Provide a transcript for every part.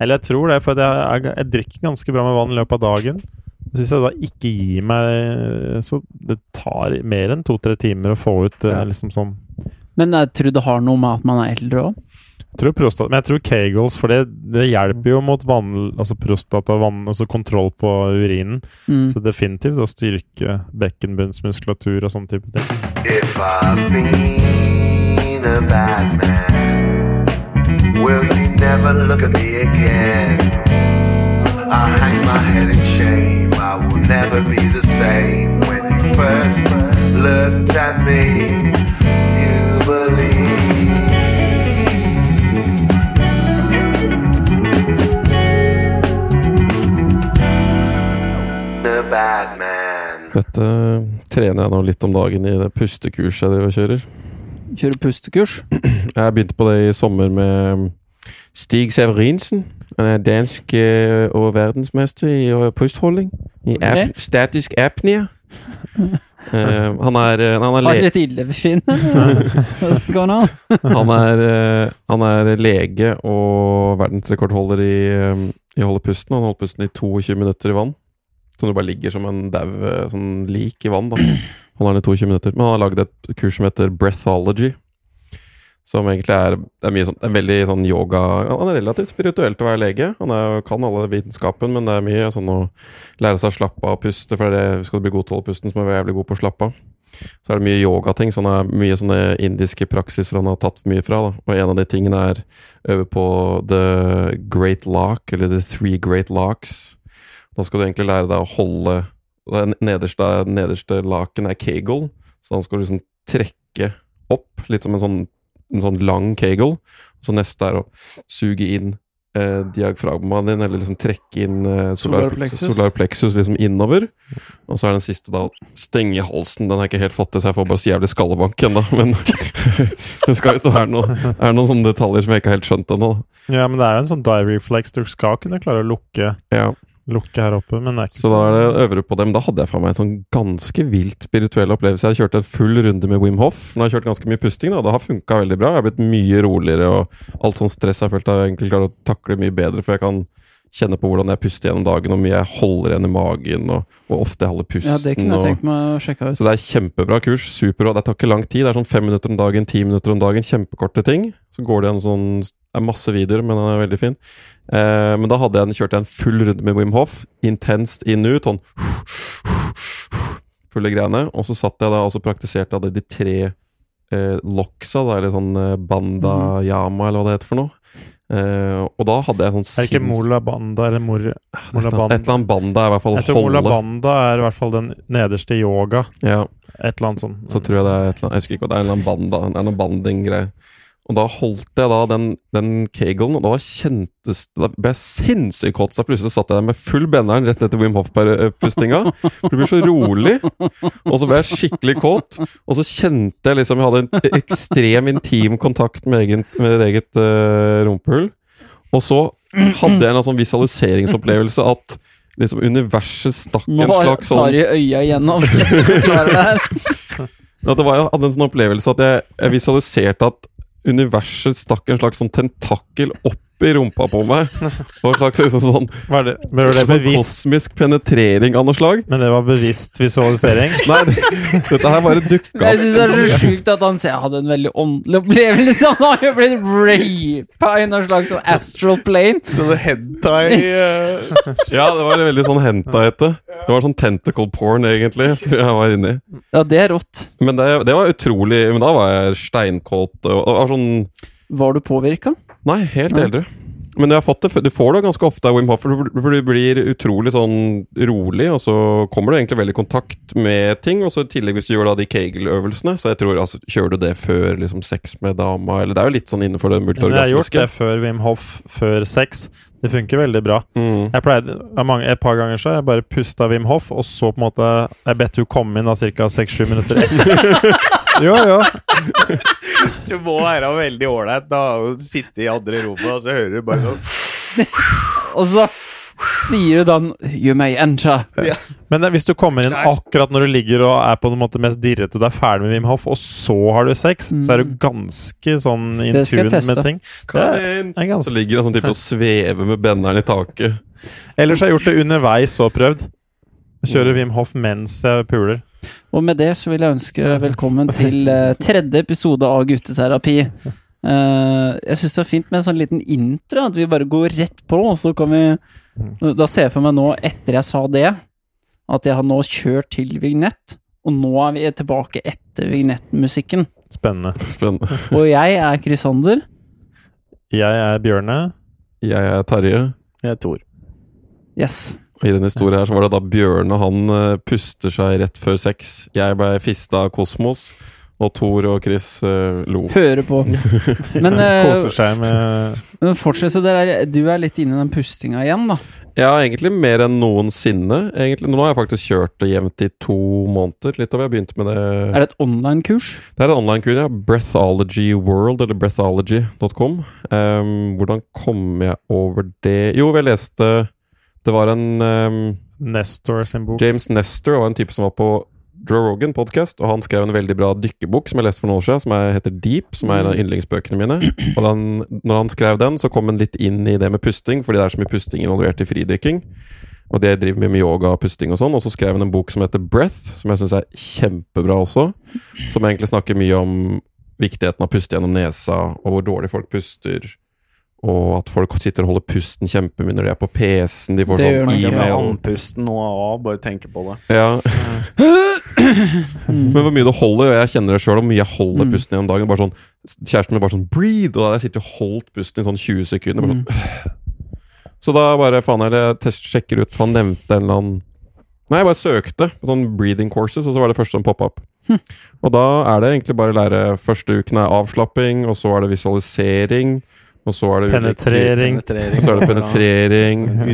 Eller jeg tror det, for jeg, jeg, jeg drikker ganske bra med vann i løpet av dagen. Så hvis jeg da ikke gir meg Så det tar mer enn to-tre timer å få ut eh, Ja. liksom sånn Men jeg tror det har noe med at man er eldre òg. jeg tror prostat, Men jeg tror Kegels, for det, det hjelper jo mot vann, altså prostata, vann, altså kontroll på urinen. Mm. Så definitivt å styrke bekkenbunnsmuskulatur og sånne type ting. If I've been a bad man, will you never look at me again? I hang my head in shame. I will never be the same. When you first looked at me, you believed. Dette trener jeg nå litt om dagen i det pustekurset jeg driver og kjører. Kjører pustekurs. Jeg begynte på det i sommer med Stig Severinsen. Han er dansk eh, og verdensmester i eh, pustholding. I ap statisk apnea. Uh, han er, eh, han er le? Han er, eh, han er lege og verdensrekordholder i, i å holde pusten. Han holder pusten i 22 minutter i vann. Så du bare ligger som en dau eh, sånn lik i vann. da Han har den i 22 minutter. Men han har lagd et kurs som heter Breathology. Som egentlig er, er mye sånn, er veldig sånn yoga Han er relativt spirituell til å være lege. Han er, kan alle vitenskapen, men det er mye sånn å lære seg å slappe av og puste. For det, skal du bli god til å holde pusten, så må du være jævlig god på å slappe av. Så er det mye yogating. Så han er mye sånne indiske praksiser han har tatt mye fra. da Og en av de tingene er øve på the great lock, eller the three great locks. Da skal du egentlig lære deg å holde Det nederste, nederste laken er kegel, så da skal du liksom trekke opp, litt som en sånn, en sånn lang kegel. Så neste er å suge inn eh, diagfragmaen din, eller liksom trekke inn eh, solar, Solar plexus. solar plexus liksom innover. Og så er den siste da å stenge halsen. Den har jeg ikke helt fått til, så jeg får bare så jævlig skallebank ennå. Men det skal jo være noe, er noen sånne detaljer som jeg ikke har helt skjønt ennå. Ja, men det er jo en sånn dive reflex. Du skal kunne klare å lukke, Ja. Lukke her oppe, men det er ikke Så da er det øvre på dem. Da hadde jeg for meg en sånn ganske vilt spirituell opplevelse. Jeg kjørte en full runde med Wim Hof. Nå har jeg kjørt ganske mye pusting, da. Det har funka veldig bra. Jeg har blitt mye roligere, og alt sånn stress jeg har følt jeg har egentlig klart å takle mye bedre, for jeg kan kjenne på hvordan jeg puster gjennom dagen, hvor mye jeg holder igjen i magen, og hvor ofte jeg holder pusten. Ja, det kunne og... jeg tenkt meg å sjekke ut. Så det er kjempebra kurs. Superbra. Det tar ikke lang tid. Det er sånn fem minutter om dagen, ti minutter om dagen. Kjempekorte ting. Så går det en sånn Det er masse videoer, men den er veldig fin. Eh, men da hadde jeg, kjørte jeg en full runde med Wim Hof. Intenst inn ut. Sånn Fulle greiene. Og så satt jeg da og praktiserte jeg de tre eh, locksa, da, eller sånn eh, bandayama, eller hva det heter for noe. Uh, og da hadde jeg sånn Er det ikke Mola Banda eller Mor... et Mola eller annet- et eller annet banda er i hvert fall Jeg tror Mola. Banda er i hvert fall den nederste yoga. Ja. Et eller annet sånt. Så tror jeg det er et eller annet Jeg husker ikke hva det er, en eller annen banda, det er annen banding-greie. Og da holdt jeg da den, den kegelen, og da kjentes Da ble jeg sinnssykt kåt. Så plutselig satt jeg der med full benderen rett etter Wim Hoff-pustinga. For du blir så rolig. Og så ble jeg skikkelig kåt. Og så kjente jeg liksom Jeg hadde en ekstrem intim kontakt med, egen, med ditt eget uh, rumpehull. Og så hadde jeg en sånn visualiseringsopplevelse at liksom universet stakk en slags sånn Nå tar de øya igjennom. Det her. det var, jeg hadde en sånn opplevelse at jeg, jeg visualiserte at universet stakk en slags sånn tentakel opp i rumpa på meg. Og en slags liksom sånn, Var det, men var det sånn bevisst? kosmisk penetrering av noe slag. Men det var bevisst visualisering? Nei, det, dette her bare dukka Jeg syns det er så sjukt at han sier jeg hadde en veldig åndelig opplevelse. Han har jo blitt rapa i noe slags sånn astral plane. Sånn hentai uh... Ja, det var veldig sånn hentai-ete. Det var sånn tentacle porn, egentlig, som jeg var inni. Ja, det er rått. Men det, det var utrolig Men da var jeg steinkåt. Og, og, og sånn Var du påvirka? Nei, helt Nei. eldre. Men fått det, du får det ganske ofte av Wim Hof, for du, blir utrolig sånn rolig, og så kommer du egentlig veldig i kontakt med ting. Og så i tillegg hvis du gjør da de Kegel-øvelsene, så jeg tror altså, kjører du det før liksom sex med dama, eller det er jo litt sånn innenfor det multiorgasmiske. jeg har gjort det før Wim Hof, før sex. Det funker veldig bra. Mm. Jeg pleide, mange, Et par ganger så jeg bare pusta Wim Hof, og så på en måte Jeg bedt hun komme inn da ca. 6-7 minutter etter. jo, jo. Det må være veldig ålreit å sitte i andre rommet, og så hører du bare sånn Og så sier du da You may enter. Men eh, hvis du kommer inn akkurat når du ligger og er på en måte mest dirrete, og du er ferdig med Wim Hof, og så har du sex, så er du ganske sånn in tune med ting. Det er Så ligger sånn type og svever med benderen i taket. Ellers har jeg gjort det underveis og prøvd. Kjører Wim Hof mens jeg puler. Og med det så vil jeg ønske velkommen til uh, tredje episode av Gutteterapi. Uh, jeg syns det er fint med en sånn liten intro, at vi bare går rett på, og så kan vi Da ser jeg for meg nå, etter jeg sa det, at jeg har nå kjørt til vignett, og nå er vi tilbake etter vignettmusikken. Spennende. Spennende. Og jeg er Chrysander. Jeg er Bjørne. Jeg er Terje. Jeg er Tor. Yes. Og I denne historien her så var det da Bjørne han eh, puster seg rett før sex. Jeg ble fista av Kosmos, og Thor og Chris uh, lo. Hører på. Men, eh, Koser seg med men fortsett, så der er, du er litt inne i den pustinga igjen, da. Ja, egentlig mer enn noensinne. Egentlig, nå har jeg faktisk kjørt det jevnt i to måneder. Litt over. Jeg begynte med det Er det et online-kurs? Det er et online-kurs, ja. Breathology World, eller breathology.com. Um, hvordan kom jeg over det Jo, jeg leste Det var en um, Nestor sin bok. James Nestor var en type som var på Joe Rogan podcast, og han skrev en veldig bra dykkebok som jeg leste for noen år siden, som er, heter Deep, som er en av yndlingsbøkene mine. Og den, når han skrev den, så kom han litt inn i det med pusting, fordi det er så mye pusting involvert i fridykking. Og det driver mye med yoga og pusting og sånn. Og så skrev han en bok som heter Breath, som jeg syns er kjempebra også. Som egentlig snakker mye om viktigheten av å puste gjennom nesa, og hvor dårlig folk puster. Og at folk sitter og holder pusten kjempemye når de er på PC-en. De får Det sånn e-mail. andpusten nå av, bare tenke på det. Ja. Men hvor mye du holder, og jeg kjenner det sjøl, hvor mye jeg holder Mm. pusten gjennom dagen. Bare sånn, Kjæresten min bare sånn 'breathe', og da jeg sittet og holdt pusten i sånn 20 sekunder. Bare sånn. Så da bare faen eller jeg test, sjekker ut, for han nevnte en eller annen Nei, jeg bare søkte på sånn breathing courses, og så var det første som poppa opp. Og da er det egentlig bare å lære Første uken er avslapping, og så er det visualisering, og så er det Penetrering. Penetrering. Og så er det penetrering.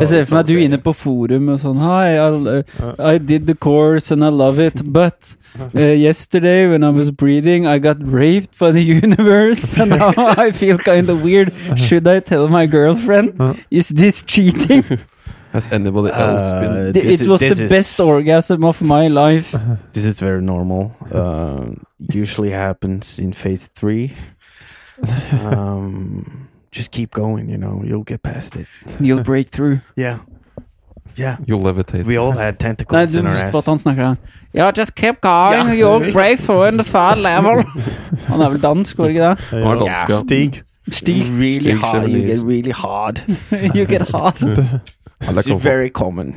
Jeg ser for meg at du er inne på forum og sånn Hi, I, I did the course and I love it, but uh, yesterday when I was breathing, I got raped by the universe, and now I feel kind of weird. Should I tell my girlfriend? Is this cheating? Has anybody else been Uh, It this it was this the is- best orgasm of my life. This is very normal. Uh, usually happens in phase three. Um, just keep going, you know, you'll get past it. You'll break through. Yeah. Yeah. You'll levitate. We all had Nei, tentacles du in our husker på ass. han snakker sånn Yeah, just keep going, Ja. you'll break through in the third level. Han er vel dansk, var det ikke det? Han er dansk, ja. Stig. Stig. Really Stig hard. You get really hard. you get hot. Alle It's very common.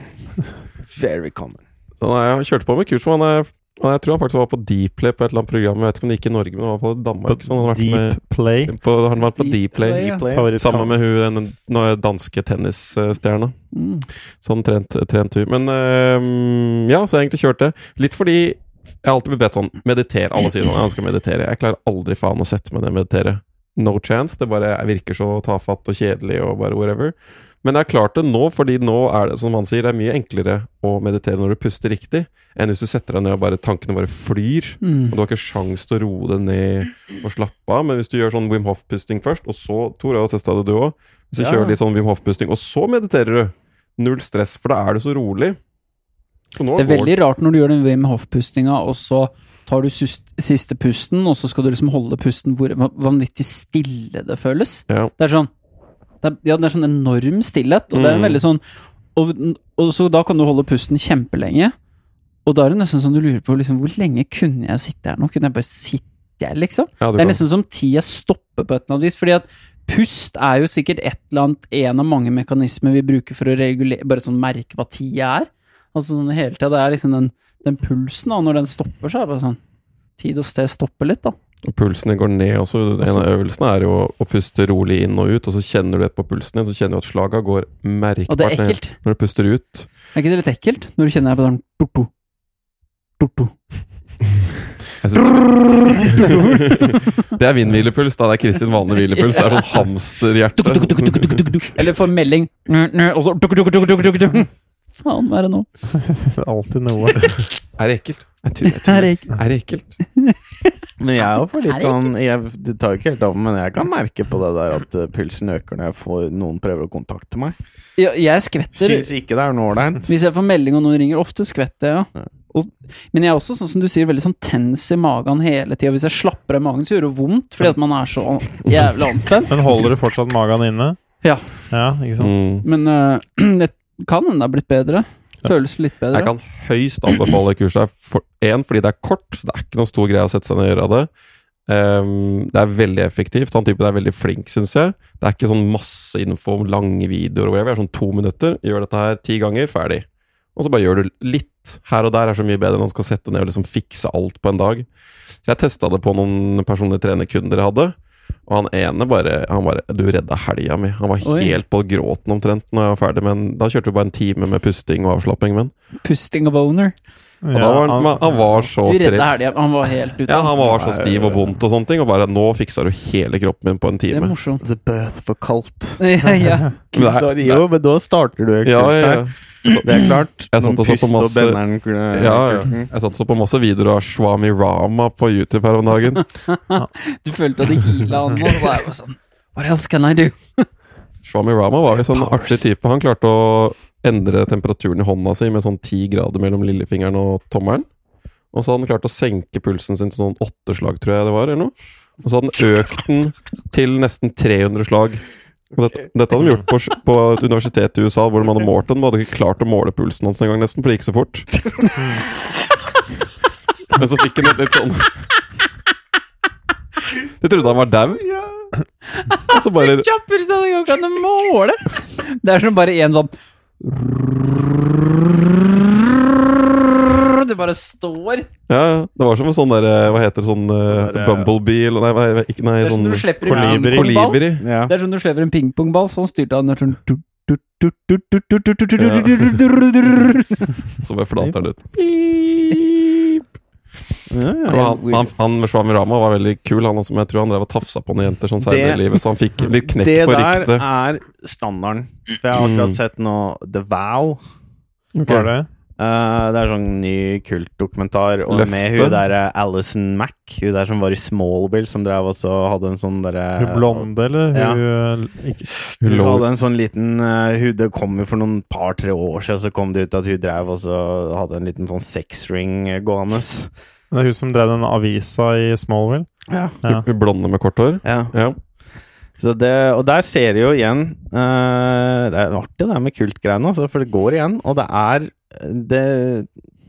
Very common. Så nei, jeg kjørte på med kurs med han er, han, Jeg tror han faktisk var på Dplay på et eller annet program. Jeg vet ikke om det gikk i Norge, men det var på Danmark. Så han Deep Play. på, han var på Dplay, Play ja. Sammen med hun den danske tennisstjerna. Mm. Sånn trent, trent hun. Men øhm, ja, så jeg egentlig kjørt det. Litt fordi jeg har alltid blitt bedt sånn Mediter. Alle sier sånn, jeg ønsker å meditere. Jeg klarer aldri faen å sette meg ned og meditere. No chance. Det bare virker så tafatt og kjedelig og bare whatever. Men jeg har klart det nå, fordi nå er det som han sier, det er mye enklere å meditere når du puster riktig, enn hvis du setter deg ned og bare tankene bare flyr. Mm. Og du har ikke sjans til å roe deg ned og slappe av. Men hvis du gjør sånn Wim Hof-pusting først, og så Tor, jeg har testa det du òg. Hvis du Ja. kjører litt sånn Wim Hof-pusting, og så mediterer du. Null stress, for da er du så rolig. Så Det er veldig rart når du gjør den Wim Hof-pustinga, og så tar du siste pusten, og så skal du liksom holde pusten hvor vanvittig stille det føles. Ja. Det er sånn det er, Ja, det er sånn enorm stillhet, og det er Mm. veldig sånn og, og så da kan du holde pusten kjempelenge, og da er det nesten sånn du lurer på liksom, hvor lenge kunne jeg sitte her nå? Kunne jeg bare sitte her, liksom? Ja, Det er nesten som tida stopper på et eller annet vis, fordi at pust er jo sikkert et eller annet, en av mange mekanismer vi bruker for å regulere, bare sånn merke hva tida er. Altså sånn hele tida, det er liksom den, den pulsen, da, når den stopper, så er det bare sånn Tid og sted stopper litt, da. Og pulsene går ned også. En av øvelsene er jo å, puste rolig inn og ut, og så kjenner du det på pulsen din, så kjenner du at slaga går merkbart er ned når du puster ut. Er ikke det litt ekkelt? Når du kjenner deg på den torto, torto. Det er min hvilepuls, da. Det er Kristin vanlig hvilepuls. Det er sånn hamsterhjerte. Eller får melding, og så. Faen, hva er det nå? Det er Alltid noe. Er det ekkelt? Er det ekkelt? Men jeg er jo for Er litt sånn jeg, Det tar jo ikke helt av, men jeg kan merke på det der at eh, pulsen øker når jeg får noen prøver å kontakte meg. Ja, jeg skvetter Syns ikke det er noe ålreit. Hvis jeg får melding og noen ringer, ofte skvetter jeg, ja. Og, men jeg er også, sånn som du sier, veldig sånn tens i magen hele tida. Hvis jeg slapper av magen, så gjør det vondt, fordi at man er så jævlig anspent. Men holder du fortsatt magen inne? Ja. Ja, ikke sant? Mm. Men uh, det kan hende det har blitt bedre. Føles litt bedre. Jeg kan høyst anbefale kurset. her. For, en, fordi det er kort. Det er ikke noen stor greie å sette seg ned og gjøre det. Um, det er veldig effektivt. Han typen er veldig flink, syns jeg. Det er ikke sånn masse info om lange videoer. og whatever. Det er sånn to minutter. Gjør dette her ti ganger, ferdig. Og så bare gjør du litt her og der er så mye bedre enn å skal sette ned og liksom fikse alt på en dag. Så jeg testa det på noen personlige trenerkunder jeg hadde. Og han ene bare Han bare Du redda helga mi. Han var Oi. helt på gråten omtrent når jeg var ferdig. Men da kjørte vi bare en time med pusting og avslapping. Men Pusting og boner. og da var han, han var så Du redda frisk. Han var helt ute. Ja, han var så stiv og vondt og sånne ting, og bare 'Nå fiksa du hele kroppen min på en time'. det er morsomt. The birth for cult. ja, ja. Men det er- Da, jo, men da starter du jo Ja, ja, her. ja. Det er klart. Jeg satt Noen og så på pust og masse- Ja, ja. Jeg satt så på masse videoer av Swami Rama på YouTube her om dagen. Du følte at det og så var jeg bare sånn What else can I do? Swami Rama var jo sånn Powers. artig type. Han klarte å endre temperaturen i hånda si med sånn ti grader mellom lillefingeren og tommelen. Og så hadde han klart å senke pulsen sin til sånn åtte slag, tror jeg det var, eller noe. Og så hadde han økt den til nesten 300 slag. Dette, dette hadde de gjort på, på et universitet i USA hvor de hadde målt den. De hadde ikke klart å måle pulsen hans engang, nesten, for det gikk så fort. Men så fikk han et litt sånn De trodde han var dau. Og så bare Kjapp puls, det går ikke an måle! Det er som bare én sånn Det bare står. Ja. Det var som en sånn der eh, Hva heter det, sånn eh, Sånn der, Bumblebee eller Nei, nei, ikke, nei Det er sånn du kolibri. Ja. Det er som når du slipper en pingpongball, sånn styrte han. Det er sånn Så bare flater han ut. Ja, ja. Han, han, han med Swami Rama var veldig kul, han også, men jeg tror han drev og tafsa på noen jenter sånn senere i livet, så han fikk litt knekk Det der ryktet. er standarden. For jeg har akkurat Mm. sett nå The Vow. Okay. Var det? Eh, det er sånn ny kultdokumentar og Løfte. med hun der eh, Alison Mack. Hun der som var i Smallville, som drev også hadde en sånn derre Hun blonde, eller? Ja. Hun eh, ikke Hun hun hadde en sånn liten uh, hun, Det kom jo for noen par-tre år siden, så kom det ut at hun drev og så hadde en liten sånn sexring gående. Det er hun som drev den avisa i Smallville? Ja. Ja. Hun blonde med kort hår. ja. Ja. Så det, og der ser du jo igjen uh, Det er artig det her med kultgreiene, altså, for det går igjen. Og det er det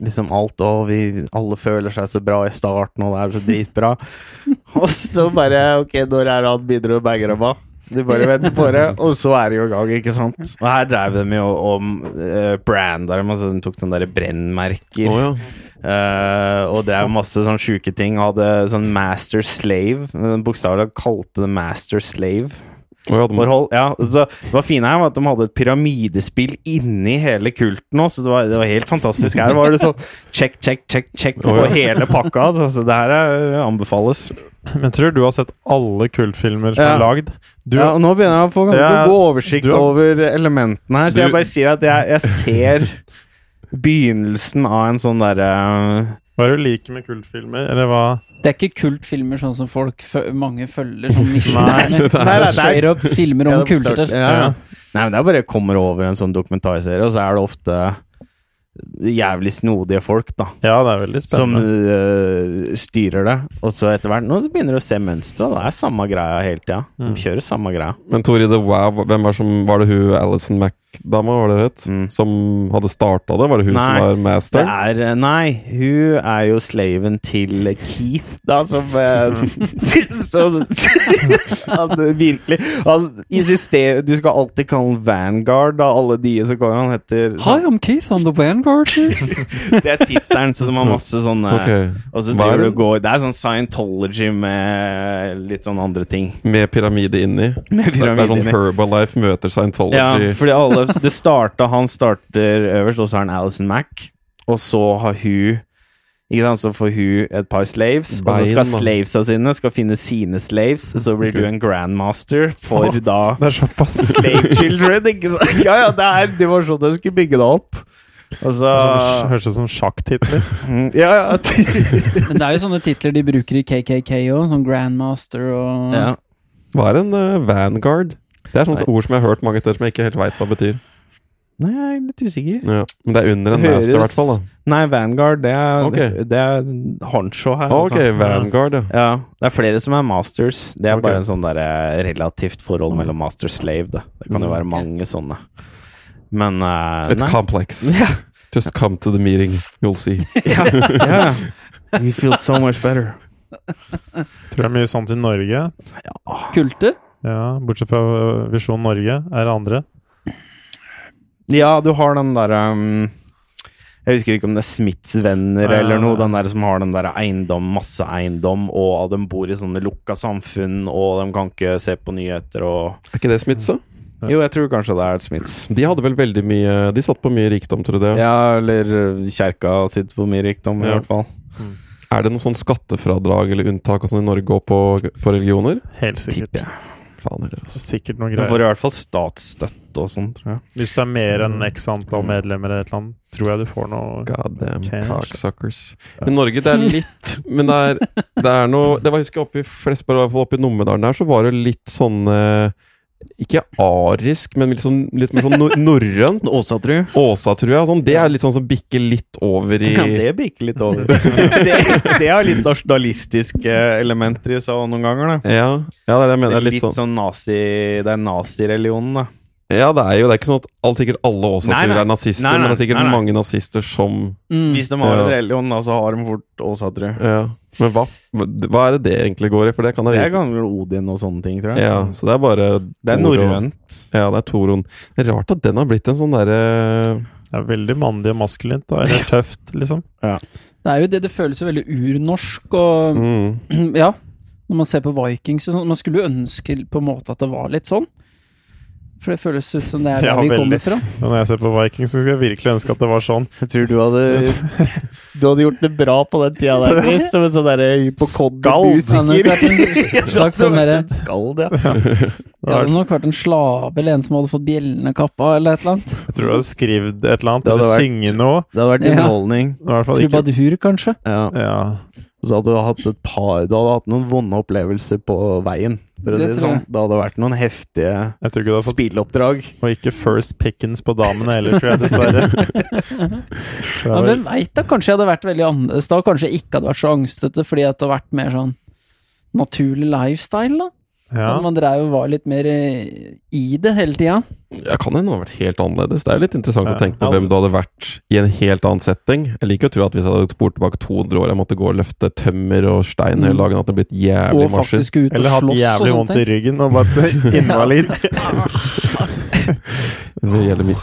liksom alt og vi alle føler seg så bra i starten, og det er så dritbra. og så bare Ok, når er det han begynner å bagge dem av? Du bare venter på det, og så er det jo i gang, ikke sant? Og her drev de jo om uh, branda dem, altså de tok sånne der brennmerker. Oh, ja. uh, og drev masse sånn sjuke ting. Hadde sånn master slave. Bokstavelig kalte det master slave. Forhold, ja, så Det var fine her var at de hadde et pyramidespill inni hele kulten også, så det var, det var helt fantastisk. Her var det sånn check, check, check, check på hele pakka. Så, så det her er, anbefales. Men tror du har sett alle kultfilmer som Ja. er lagd? Du, ja, Nå begynner jeg å få ganske Ja, god oversikt har- over elementene her, så Du- jeg bare sier at jeg, jeg ser begynnelsen av en sånn derre Hva er det du liker med kultfilmer, eller hva? Det er ikke kultfilmer sånn som folk mange følger. Sånn Nei, det up filmer om Ja, er kulter. ja, ja. Nei, men det er bare jeg kommer over en sånn dokumentarserie, og så er det ofte jævlig snodige folk, da. Ja, det er veldig Som spennende. øh, styrer det. Og så etter hvert Nå begynner du å se mønsteret. Det er samme greia hele tida. De Mm. kjører samme greia. Men Tori The Wow, hvem var, som, var det hun Alison Mack-dama, var det het? Mm. Som hadde starta det? Var det hun Nei, som var Det master? er eh, Nei, hun er jo slaven til Keith, da, som Som virkelig altså, insisterer Du skal alltid kalle han Vanguard da, alle de som kommer. Han heter Hi, I'm Keith, I'm the Vanguard. Det er tittelen, så de har masse sånne okay. Og så er driver du det? går Det er sånn Scientology med litt sånn andre ting. Med pyramide inni? Med Det er sånn inni. Herbalife møter Scientology. Ja, fordi alle Det starta Han starter øverst, og så har han Alison Mack. Og så har hun ikke sant, Så får hun et par slaves, og så skal Bein, slavesa sine skal finne sine slaves. Så blir du en grandmaster for da Det er såpass. slave children, ikke sant? Ja, ja, det, er, det var sånn de skulle bygge det opp. Og så Høres ut som sjakktitler. Mm, Ja, ja. Men det er jo sånne titler de bruker i KKK òg, sånn Grandmaster og ja. Hva er en uh, vanguard? Det er sånne ord som jeg har hørt mange steder som jeg ikke helt veit hva betyr. Nei, jeg er litt usikker. Ja. Men det er under en Det master, i hvert fall. da Nei, Vanguard, det er, okay. det er honcho her. Ok, altså. vanguard, ja. Ja, det er flere som er masters. Det er okay. bare en sånn der eh, relativt forhold mellom master-slave. Det. det kan jo være mange sånne. Men uh, It's nei. complex. Yeah. Just come to the meeting, you'll see. yeah, yeah. You feel so much better. Tror det er mye sånt i Norge. kulter. Ja, Bortsett fra øh, Visjon Norge. Er det andre? Ja, du har den derre um, Jeg husker ikke om det er Smiths venner Ja, ja, eller noe. Den der som har den der eiendom, masse eiendom, og de bor i sånne lukka samfunn, og de kan ikke se på nyheter og Er ikke det Smiths, da? Jo, jeg tror kanskje det er Smiths. De hadde vel veldig mye De satt på mye rikdom, tror du det? Ja, eller uh, kjerka sitter på mye rikdom, i Ja. hvert fall. Er det noe sånn skattefradrag eller unntak og sånn i Norge og på, på religioner? Helt sikkert. Tipper jeg. Faen heller, altså. Sikkert noe Du greier. får i hvert fall statsstøtte og sånn, tror jeg. Hvis du er mer enn x antall medlemmer eller et eller annet, tror jeg du får noe God damn Cash. cocksuckers. Men Norge, det er litt Men det er, det er noe Det var, jeg husker oppe i Flesberg, i hvert fall oppe i Numedalen der, så var det litt sånn eh, Ikke arisk, men litt, sånn, litt mer sånn nor norrønt. Åsatru. Åsa, ja. Sånn, det er litt sånn som bikker litt over i Ja, det bikker litt over. det, det har litt nasjonalistiske elementer i seg noen ganger, da. Ja, ja, det er det jeg mener. Det er litt, litt sånn sånn nazi Det er nazireligionen, da. Ja, det er jo det er ikke sånn at all, sikkert alle Åsatruer er nazister, Nei, nei. men det er sikkert Nei, mange nazister som Mm. Hvis de har en religion, da, så har de fort Åsatru. Ja. Men hva, hva er det det egentlig går i? For det kan jeg Det er gammel Odin og sånne ting, tror jeg. Ja, så det er bare Det er norrønt. Ja, det er Toron. Det er rart at den har blitt en sånn derre Det er veldig mandig og maskulint, da. Eller tøft, liksom. Det er jo det, det føles jo veldig urnorsk og mm. Ja, når man ser på Vikings og sånn. Man skulle jo ønske på en måte at det var litt sånn. For det føles ut som det er der Ja, vi veldig. kommer fra. Og når jeg ser på Vikings, så skulle jeg virkelig ønske at det var sånn. Jeg tror du hadde Du hadde gjort det bra på den tida der, Chris. Som en sånn derre Han hypokonder-musiker. hadde slags sånn derre Skald, ja. Det hadde nok vært en slave eller en som hadde fått bjellene kappa, eller et eller annet. Jeg tror du hadde skrevet et eller annet, eller synge noe. Det hadde vært underholdning. Ja. Trubadur, kanskje. Ja. ja. Og så hadde du hatt et par Du hadde hatt noen vonde opplevelser på veien. For å si Det det sånn. jeg. Det hadde vært noen heftige spilleoppdrag. Og ikke first pickings på damene heller, tror jeg, dessverre. Ja, hvem veit da? Kanskje jeg hadde vært veldig annerledes da? Kanskje jeg ikke hadde vært så angstete fordi jeg det hadde vært mer sånn naturlig lifestyle, da? Ja. Man drev og var litt mer eh, i det hele tida. Jeg kan hende det har vært helt annerledes. Det er litt interessant Ja. å tenke på hvem du hadde vært i en helt annen setting. Jeg liker å tro at hvis jeg hadde spurt tilbake 200 år, jeg måtte gå og løfte tømmer og stein hele Mm. dagen, at det blitt jævlig Og marsjer. faktisk ut og Eller hatt jævlig vondt i ryggen og vært invalid. Det gjelder mitt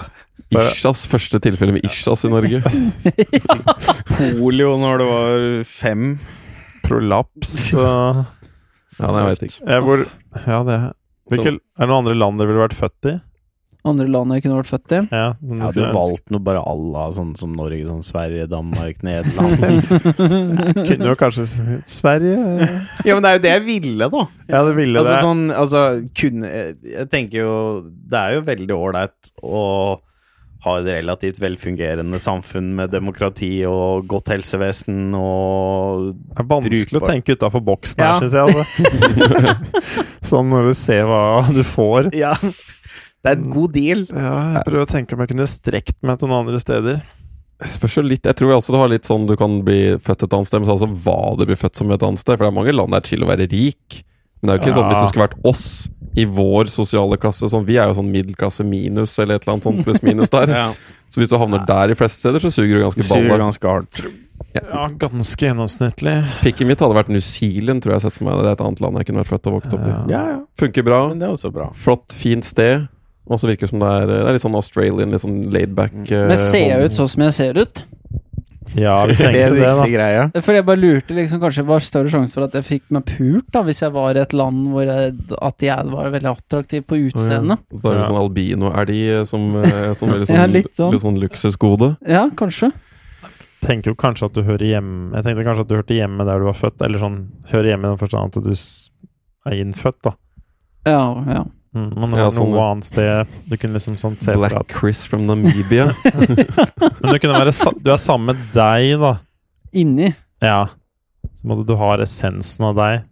Ishas første tilfelle med Ishas i Norge. Polio når det var fem. Prolaps og Ja, jeg vet ikke. jeg hvor, Ja, det Hvilke, Er det noen andre land dere ville vært født i? Andre land jeg kunne vært født i. Ja, men Jeg hadde jo valgt noe bare à la sånn som Norge. Sånn Sverige, Danmark, Nederland. Kunne jo kanskje s- Sverige ja, men det er jo det jeg ville, da. Ja, det ville Altså det. sånn, altså kunne Jeg tenker jo Det er jo veldig ålreit å ha et relativt velfungerende samfunn med demokrati og godt helsevesen og Det er vanskelig å brukbar. tenke utafor boksen Ja. syns jeg. Altså. sånn når du ser hva du får. Ja. Det er en god deal. Ja, jeg prøver å tenke om jeg kunne strekt meg til noen andre steder. Jeg, litt Jeg tror også det har litt sånn du kan bli født et annet sted, men så altså hva du blir født som et annet sted. For det er mange land det er chill å være rik. Men det er jo ikke sånn hvis du skulle vært oss i vår sosiale klasse sånn, Vi er jo sånn middelklasse minus, eller et eller annet sånn pluss-minus der. Ja. Så hvis du havner der i fleste steder, så suger du ganske Suger ganske hardt. Ja, ganske gjennomsnittlig. Pikken mitt hadde vært New Zealand, tror jeg. Sett for meg Det er et annet land jeg kunne vært født og vokst opp i. Ja. Ja, ja. Funker bra. Men det er også bra. Flott, fint sted. Og så virker det som det er, det er litt sånn Australian, litt sånn laidback. Uh, Men ser jeg ut sånn som jeg ser ut? Ja, vi Det tenkte det, da. Greia. For jeg bare lurte liksom Kanskje det var større sjanse for at jeg fikk meg pult, da hvis jeg var i et land hvor jeg, at jeg var veldig attraktiv på utseendet. Da er det sånn albino-elg som, eh, som er litt sånn, Ja, litt sånn. litt sånn luksusgode. Ja, kanskje. Tenker jo kanskje at du hører hjemme Jeg tenkte kanskje at du hørte hjemme der du var født, eller sånn Hører hjemme i den forstand at du er innfødt, da. Ja, ja. Mm, men det Ja, var sånn, noe annet sted Du kunne liksom sånn se Black fra. Chris from Namibia. Men du kunne være Du er sammen med deg, da. Inni. Ja. Så måtte du ha essensen av deg.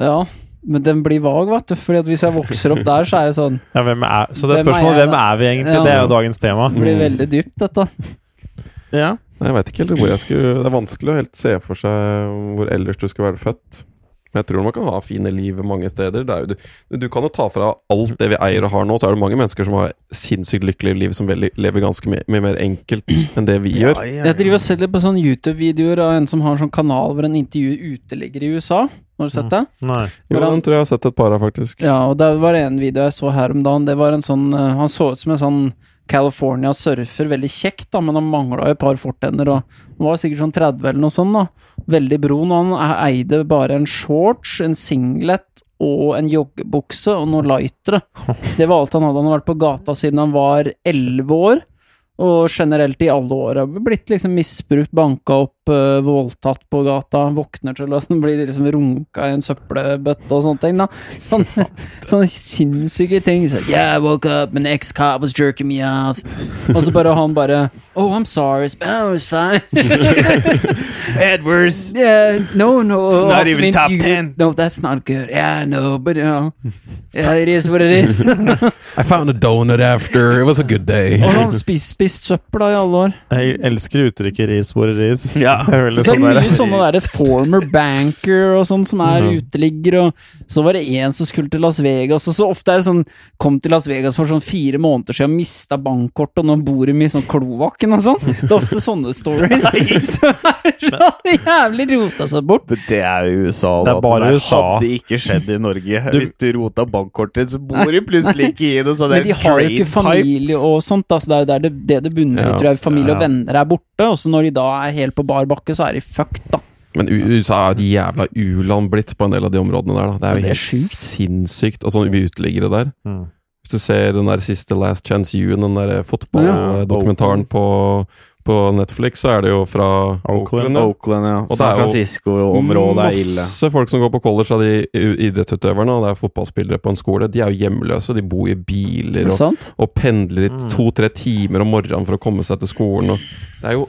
Ja. Men den blir vag, vet du. Fordi at hvis jeg vokser opp der, så er jeg sånn Ja, hvem er Så det er Hvem er spørsmålet hvem er vi egentlig? Ja. Det er jo dagens tema. Det blir veldig dypt, dette. Ja. Jeg vet ikke helt hvor jeg skulle Det er vanskelig å helt se for seg hvor ellers du skulle være født. Men jeg tror man kan ha fine liv mange steder. Det er jo, du, du kan jo ta fra alt det vi eier og har nå, så er det mange mennesker som har sinnssykt lykkelige liv, som lever ganske mye, mye mer enkelt enn det vi gjør. Jeg driver og ser litt på sånne YouTube-videoer av en som har en sånn kanal hvor en intervjuer uteligger i USA. Har du sett det? Nei. Jo, den tror jeg jeg har sett et par av, faktisk. Ja, og det var en video jeg så her om dagen. Det var en sånn eh, Han så ut som en sånn California surfer. Veldig kjekt, da, men han mangla et par fortenner. Og han var sikkert sånn 30 eller noe sånt. da Veldig brun. Og han eide bare en shorts, en singlet og en joggebukse og noe lightere. Det var alt han hadde. Han hadde vært på gata siden han var 11 år. Og generelt i alle år har blitt liksom misbrukt, banka opp, voldtatt på gata. Våkner til å blir liksom runka i en søppelbøtte og sånne ting. da Sånne, sånne sinnssyke ting. Så, yeah, I woke up, an ex-cop was jerking me off. Og så bare han bare Oh, I'm sorry. but Oh, was fine. Edwards! Yeah, no, no. It's not even top ten. 10. No, that's not good. Yeah, no, but you know, yeah, it is what it is. I found a donut after. It was a good day. Og han spist, spist søppel da i alle år. Jeg elsker uttrykket 'ris hvor ris'. Ja. Det er Så det sånn er der. mye sånne der former banker og sånn som er uteligger, og så var det en som skulle til Las Vegas, og så ofte er det sånn Kom til Las Vegas for sånn fire måneder siden, mista bankkortet, og nå bor de i sånn kloakken og sånn. Det er ofte sånne stories. Så er så jævlig rota seg bort. Men det er jo USA. Det er bare det USA. hadde ikke skjedd i Norge. Du- Hvis du rota bankkortet, så bor du plutselig ikke i det. sånn Men de har jo ikke familie pipe. og sånt. Da, så det er jo det, det det bunner i, Ja. tror jeg. Familie og venner er borte, og så når de da er helt på bar bakke, så er de fucked, da. Men USA er et jævla u-land blitt på en del av de områdene der. Da. Det er jo det er helt sykt. sinnssykt. Og sånne uteliggere der. Mm. Hvis du ser den der siste Last Chance You, den der fotballdokumentaren på, på Netflix, så er det jo fra Oakland, Oakland. ja. Oakland, ja. Og San Francisco-området er ille. Masse folk som går på college av de u- idrettsutøverne, og det er fotballspillere på en skole. De er jo hjemløse, de bor i biler og, og pendler i Mm. to-tre timer om morgenen for å komme seg til skolen. Og det er jo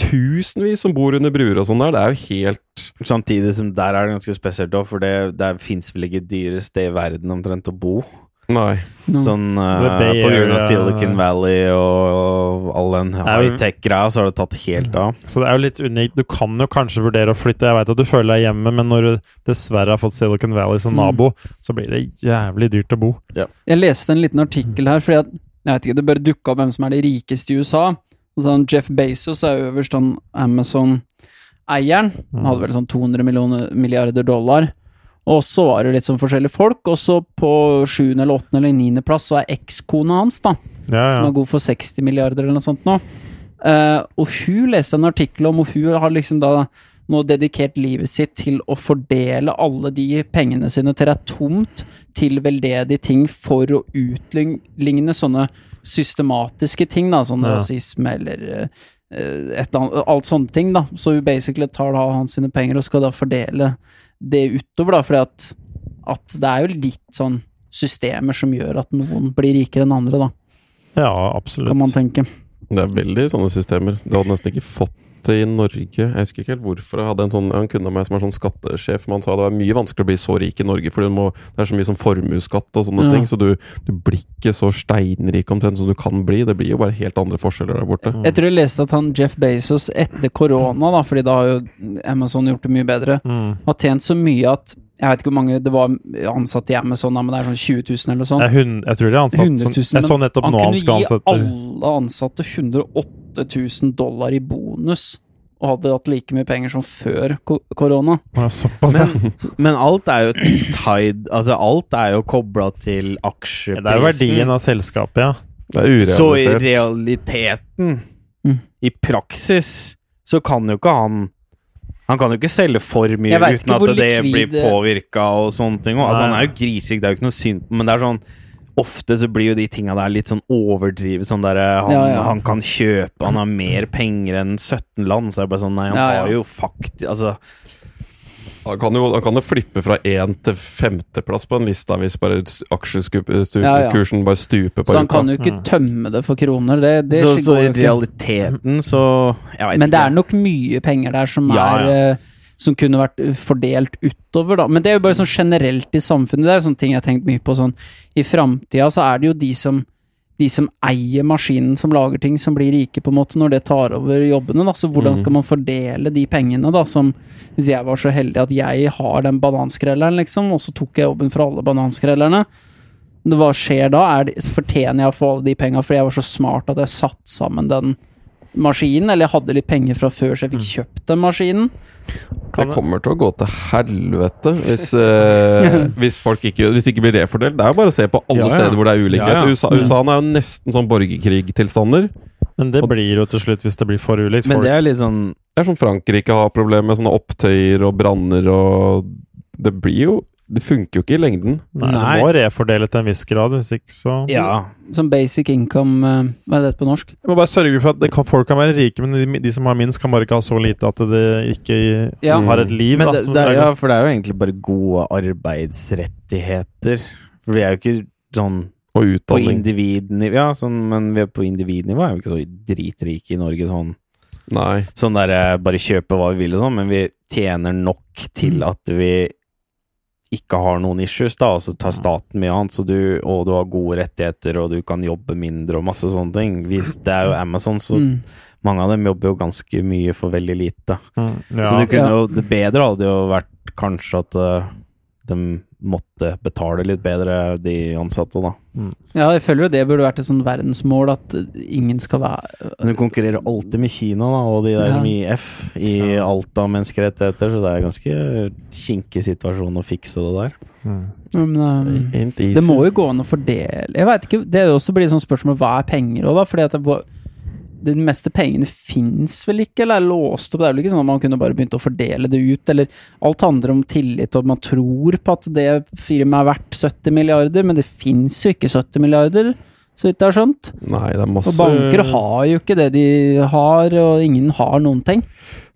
tusenvis som bor under bruer og sånn der. Det er jo helt Samtidig som der er det ganske spesielt òg, for det, det fins vel ikke et dyrere sted i verden omtrent å bo. Nei. No. Sånn uh, Bay På grunn av. Silicon Valley og, og all den er high-tech-greia, så har det tatt helt av. Så det er jo litt unikt. Du kan jo kanskje vurdere å flytte. Jeg veit at du føler deg hjemme, men når du dessverre har fått Silicon Valley som Mm. så blir det jævlig dyrt å bo. Jeg leste en liten artikkel her, fordi at jeg vet ikke, det bør dukke opp hvem som er de rikeste i USA. Og sånn Jeff Bezos er øverst, han Amazon-eieren. Han hadde vel sånn 200 millioner, milliarder dollar. Og så var det litt sånn forskjellige folk, og så på sjuende eller åttende eller niende plass så er ekskona hans, da. Ja, som er god for 60 milliarder eller noe sånt nå. Uh, og hun leste en artikkel om, og hun har liksom da nå dedikert livet sitt til å fordele alle de pengene sine til det er tomt til veldedige ting for å utligne sånne systematiske ting, da, sånn Ja. rasisme eller uh, et eller annet, alt sånne ting, da. Så hun basically tar da hans sine penger og skal da fordele det utover, da, fordi at, at det er jo litt sånn systemer som gjør at noen blir rikere enn andre, da, ja, absolutt. kan man tenke. Det er veldig sånne systemer. Du hadde nesten ikke fått det i Norge. Jeg husker ikke helt hvorfor. Jeg hadde en sånn, en kunde av meg som er sånn skattesjef, men han sa det var mye vanskelig å bli så rik i Norge, for det er så mye sånn formuesskatt og sånne Ja. ting, så du, du blir ikke så steinrik omtrent som du kan bli. Det blir jo bare helt andre forskjeller der borte. Jeg tror jeg leste at han Jeff Bezos etter korona, da, fordi da har jo Amazon gjort det mye bedre, Mm. har tjent så mye at Jeg vet ikke hvor mange det var ansatte i Amazon, men det er sånn 20 000 eller noe sånn. Jeg, hun, jeg tror de er ansatt 100 000, sånn, Jeg så nettopp Han nå han kunne gi alle ansatte 108 000 dollar i bonus, og hadde hatt like mye penger som før korona. Ja, Såpass. Men, men alt er jo tied Altså, alt er jo kobla til aksjeprisen. Det er jo verdien av selskapet, ja. Det er Så i realiteten, Mm. i praksis, så kan jo ikke han Han kan jo ikke selge for mye uten at det likvid- blir påvirka og sånne ting. Altså, han er jo grisig, det er jo ikke noe synd på men det er sånn Ofte så blir jo de tinga der litt sånn overdrivet. Sånn der, han, Ja, ja. han kan kjøpe, han har mer penger enn 17 land. Så er det bare sånn Nei, han Ja, ja. har jo faktisk Altså Han kan, jo, han kan jo flippe fra én til femteplass på en lista hvis bare aksjekursen Ja, ja. bare stuper på Så han uka. kan jo ikke tømme det for kroner. Det, det så, så i realiteten så jeg vet Men det er nok mye penger der som Ja, er ja. eh, Som kunne vært fordelt utover, da. Men det er jo bare sånn generelt i samfunnet. Det er jo sånne ting jeg har tenkt mye på. Sånn I framtida så er det jo de som de som eier maskinen som lager ting, som blir rike, på en måte, når det tar over jobbene. da, Så hvordan skal man fordele de pengene, da, som Hvis jeg var så heldig at jeg har den bananskrelleren, liksom, og så tok jeg jobben for alle bananskrellerne. Hva skjer da? Det, fortjener jeg å få alle de penga fordi jeg var så smart at jeg satt sammen den maskinen, eller jeg hadde litt penger fra før så jeg fikk kjøpt den maskinen? Det kommer til å gå til helvete hvis, eh, hvis folk ikke Hvis det ikke blir refordelt. Det er jo bare å se på alle Ja, ja. steder hvor det er ulikhet. Ja, ja. USA, USA er jo nesten sånn borgerkrigtilstander. Men det blir jo til slutt hvis det blir for ulikt. Men Folk- det er litt sånn Det er som Frankrike har problemer med sånne opptøyer og branner og Det blir jo Det funker jo ikke i lengden. Nei, Nei. Du må refordele til en viss grad, hvis ikke så Ja. Som basic income eh, Hva er det på norsk? Jeg må bare sørge for at det kan, folk kan være rike, men de, de som har minst, kan bare ikke ha så lite at de ikke Ja. har et liv. Men da, det, som det er, er ja, for det er jo egentlig bare gode arbeidsrettigheter. For vi er jo ikke sånn Og på individnivå Ja, sånn, men vi er på individnivå er jo ikke så dritrike i Norge sånn. Nei. Sånn der eh, bare kjøpe hva vi vil og sånn, men vi tjener nok til Mm. at vi ikke har noen issues, da, og så tar staten mye annet, så du, og du har gode rettigheter, og du kan jobbe mindre og masse sånne ting. Hvis det er jo Amazon, så Mm. mange av dem jobber jo ganske mye for veldig lite. Mm, Så du kunne jo, det bedre hadde jo vært kanskje at uh, de måtte betale litt bedre, de ansatte, da. Ja, jeg føler jo det burde vært et sånn verdensmål at ingen skal være Men du konkurrerer alltid med Kina, da, og de der Ja. som i IF, i alt av menneskerettigheter, så det er ganske kinkig situasjon å fikse det der. Mm. Men, um, Det må jo gå an å fordele Jeg vet ikke, Det er jo også blir sånn spørsmål hva er penger òg, da? Fordi at det, de meste pengene fins vel ikke, eller er låst opp? Det er vel ikke sånn at man kunne bare begynt å fordele det ut, eller Alt handler om tillit, og man tror på at det firmaet er verdt 70 milliarder, men det fins jo ikke 70 milliarder, så vidt jeg har skjønt. Nei, det er masse Og banker har jo ikke det de har, og ingen har noen ting.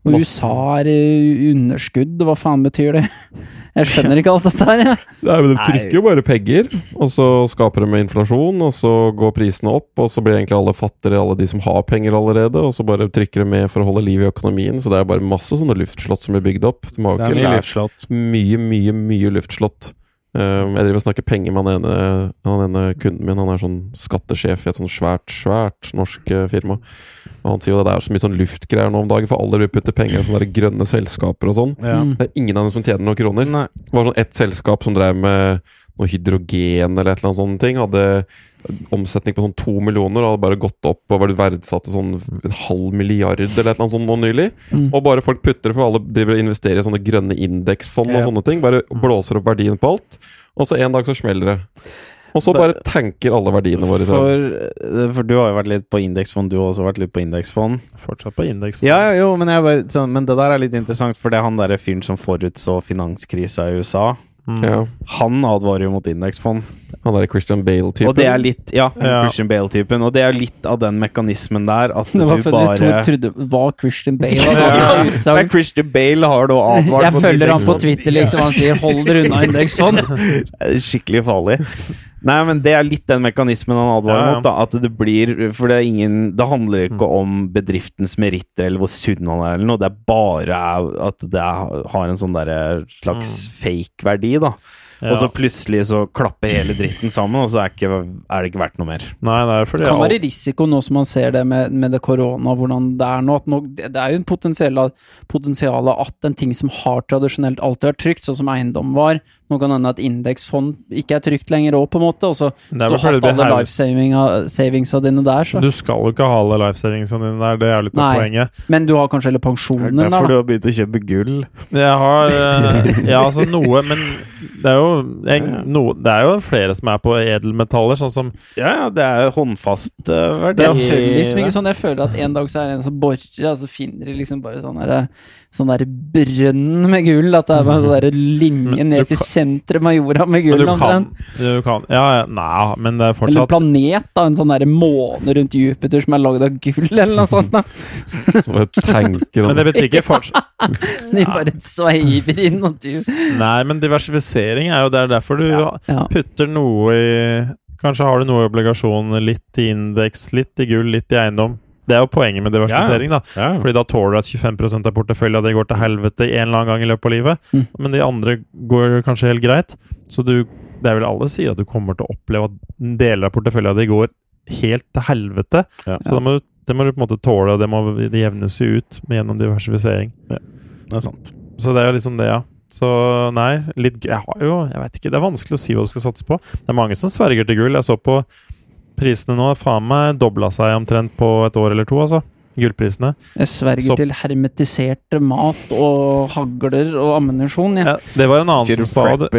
Og USA er i underskudd, hva faen betyr det? Jeg skjønner ikke alt dette her, Ja. Nei, men De trykker jo bare penger, og så skaper de med inflasjon, og så går prisene opp, og så blir egentlig alle fattigere, alle de som har penger allerede, og så bare trykker de med for å holde liv i økonomien. Så det er bare masse sånne luftslott som blir bygd opp. De har jo ikke lært luftslott. mye, mye, mye luftslott. Um, jeg driver og snakker penger med han ene, han ene kunden min. Han er sånn skattesjef i et sånn svært, svært norsk eh, firma. Og han sier jo det er så mye sånn luftgreier nå om dagen, for alle vil putte penger i sånne grønne selskaper og sånn. Ja. Mm. Det er ingen av dem som tjener noen kroner. Nei. Det var sånn ett selskap som drev med noe hydrogen eller et eller annet sånne ting. Hadde omsetning på sånn to millioner og hadde bare gått opp og vært verdsatt til sånn en halv milliard eller et eller annet sånt nå nylig. Mm. Og bare folk putter det, for alle driver og investerer i sånne grønne indeksfond og Ja. sånne ting. Bare blåser opp verdien på alt. Og så en dag så smeller det. Og så bare tanker alle verdiene våre. For, for du har jo vært litt på indeksfond, du har også vært litt på indeksfond. Fortsatt på indeksfond. Ja, ja, jo, men, jeg bare, men det der er litt interessant, for det er han derre fyren som forutså finanskrisa i USA. Mm. Ja, Han advarer jo mot indeksfond. Han er Christian Bale-typen. Og det er litt Ja, Ja. Christian Bale-typen. Og det er litt av den mekanismen der at Det var du fordi bare jeg trodde var Christian Bale. Ja. Men Christian Bale har da advart Jeg følger han på. Twitter, liksom. Han sier 'hold dere unna indeksfond'. Er Skikkelig farlig. Nei, men det er litt den mekanismen han advarer Ja, ja. mot. da At det blir For det ingen Det handler ikke om bedriftens meritter eller hvor sunn han er, eller noe. Det er bare at det har en sånn derre slags fake verdi, da. Ja. Og så plutselig så klapper hele dritten sammen, og så er, ikke, er det ikke verdt noe mer. Nei, det er fordi Det kan være risiko nå som man ser det med, med det korona, hvordan det er nå. At nå det er jo en potensial, potensial at en ting som har tradisjonelt alltid vært trygt, sånn som eiendom var Nå kan hende at indeksfond ikke er trygt lenger òg, på en måte. Og så er du har hatt alle haus. life savingsa dine der, så Du skal jo ikke ha alle liveseringsene dine der, det er jo litt av poenget. Men du har kanskje heller pensjonen der, Derfor du da. har begynt å kjøpe gull. Jeg har eh, Ja, altså noe, men det er jo en, no, Det er jo flere som er på edelmetaller, sånn som Ja, ja, det er jo håndfast uh, verdi. Det er liksom ikke sånn Jeg føler at en dag så er det en som borer, og så finner de liksom bare sånn derre Sånn der brønn med gull. At det er bare sånn der linje ned til sentrum av jorda med gull, du kan, omtrent. du kan Ja, ja, nei, men det er fortsatt Eller en planet, da. En sånn der måne rundt Jupiter som er lagd av gull, eller noe sånt. da Som jeg tenker om. Men det betyr ikke fortsatt Så de bare sveiver inn, og du Nei, men diversifisering er jo det er derfor du Ja. putter noe i Kanskje har du noe i obligasjon, litt i indeks, litt i gull, litt i eiendom. Det er jo poenget med diversifisering, da. Ja. Fordi da tåler du at 25% av porteføljen din går til helvete en eller annen gang i løpet av livet. Mm. Men de andre går kanskje helt greit. Så du Det er vel alle sier at du kommer til å oppleve at deler av porteføljen din går helt til helvete. Ja. Så da må du, det må du på en måte tåle, og det må det jevnes jo ut med gjennom diversifisering. Det er sant. Så det er jo liksom det, ja. Så nei, litt Jeg har jo Jeg vet ikke, det er vanskelig å si hva du skal satse på. Det er mange som sverger til gull. Jeg så på prisene nå, faen meg dobla seg omtrent på et år eller to, altså. Gullprisene. Jeg sverger Så- til hermetiserte mat og hagler og ammunisjon, jeg. Ja, det var en annen som sa det.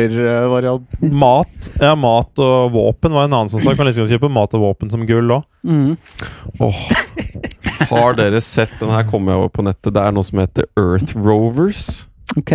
Mat ja, mat og våpen var en annen som sa kan liksom kjøpe mat og våpen som gull òg. Mm. Åh. Har dere sett Den her kommer jeg over på nettet. Det er noe som heter Earth Rovers. Ok.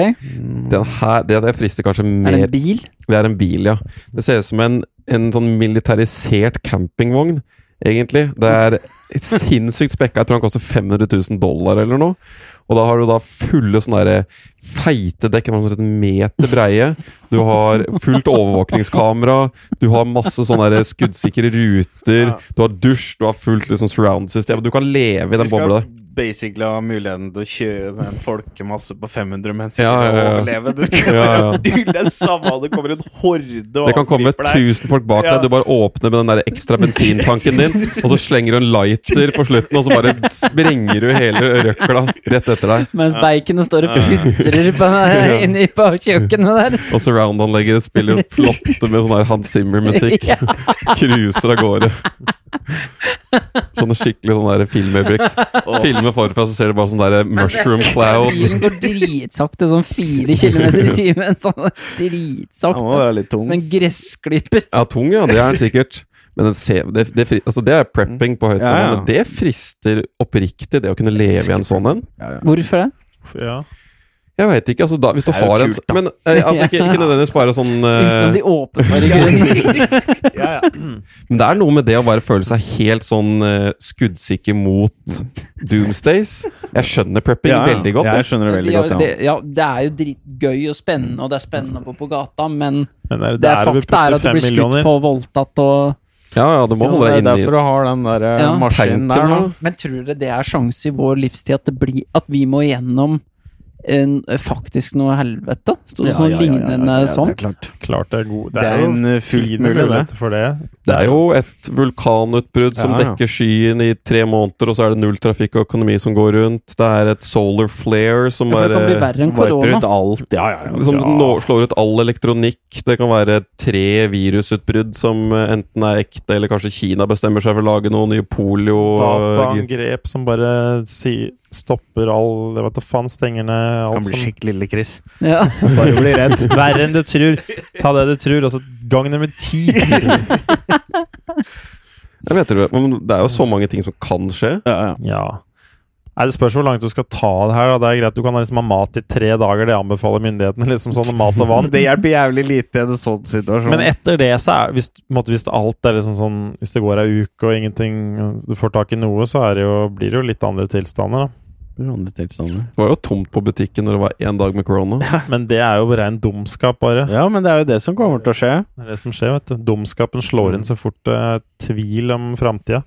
Den her, det, det frister kanskje Er det en bil? Det er en bil, ja. Det ser ut som en, en sånn militarisert campingvogn, egentlig. Det er sinnssykt spekka. Jeg tror den koster 500 000 dollar eller noe. Og da har du da fulle sånne der feite dekk, en meter breie. Du har fullt overvåkningskamera. Du har masse sånne der skuddsikre ruter. Du har dusj, du har fullt liksom surround-system. Du kan leve i den bobla der. Basically ha muligheten til å kjøre en folkemasse på 500 mennesker Ja, ja, ja. og overleve. Det, skulle Ja, ja. være samme om det kommer en horde og Det kan komme angriper 1000 folk bak Ja. deg. Du bare åpner med den der ekstra bensintanken din, og så slenger du en lighter på slutten, og så bare sprenger du hele røkla rett etter deg. Mens baconet står og putrer på, inni på kjøkkenet der. Og surround-anlegget spiller flotte med sånn her Hans Zimmer-musikk. Cruiser av gårde. Sånne skikkelig sånn der Oh. Filmer forfra, så ser du bare sånn der mushroom cloud. Bilen går dritsakte, sånn fire kilometer i timen. Sånn dritsakte. Som en gressklipper. Ja, tung, ja. Det er den sikkert. Men ser, det, det, altså det er prepping på høyt nivå, Ja, ja. men det frister oppriktig, det å kunne leve i en sånn en. Hvorfor det? Ja. Jeg veit ikke. altså da, Hvis du Det er jo har en kult, da. Men eh, altså, ikke, ikke nødvendigvis bare sånn eh, Utenom de åpenbare. Ja, ja. Men det er noe med det å bare føle seg helt sånn eh, skuddsikker mot doomsdays. Jeg skjønner prepping Ja, ja. veldig godt. Jeg jeg. skjønner det veldig Ja, godt, ja. det, ja, det er jo dritgøy og spennende, og det er spennende å gå på gata, men Men det er, det er vi fakta er putter at du fem blir skutt millioner. på, voldtatt og Ja, ja, du må holde det deg er inne i derfor du har den der eh, Ja. maskinen der nå. Men tror dere det er sjanse i vår livstid at, det blir, at vi må gjennom en, faktisk noe helvete? Sto det sånn lignende sånn? klart. Klart det er god Det, Det er er, en, fin mulighet fullt mulig, det. for det. Det er jo et vulkanutbrudd som Ja, ja. dekker skyen i tre måneder, og så er det null trafikk og økonomi som går rundt. Det er et solar flare som Ja, det kan bli verre enn korona. ut alt. Ja, ja, ja. som Ja. nå- slår ut all elektronikk. Det kan være tre virusutbrudd som eh, enten er ekte, eller kanskje Kina bestemmer seg for å lage noe nye polio... Dataangrep som bare si, stopper all Jeg vet da faen, stenger ned Kan bli som skikkelig lille Chris. Ja. Bare bli redd. Verre enn du tror. Ta det du tror, og så gang nummer ti. Jeg vet det, men det er jo så mange ting som kan skje. Ja, ja. Ja. Nei, Det spørs hvor langt du skal ta det her. Da. Det er greit, Du kan liksom ha mat i tre dager, det anbefaler myndighetene. liksom sånn Mat og vann. Det hjelper jævlig lite i en sånn situasjon. Men etter det, så er hvis, måte, hvis alt er liksom sånn Hvis det går ei uke og ingenting Du får tak i noe, så er det jo, blir det jo litt andre tilstander. da. Det var jo tomt på butikken når det var én dag med corona. Men det er jo ren dumskap, bare. Ja, men det er jo det som kommer til å skje. Det er det som skjer, vet du. Dumskapen slår inn så fort det er tvil om framtida.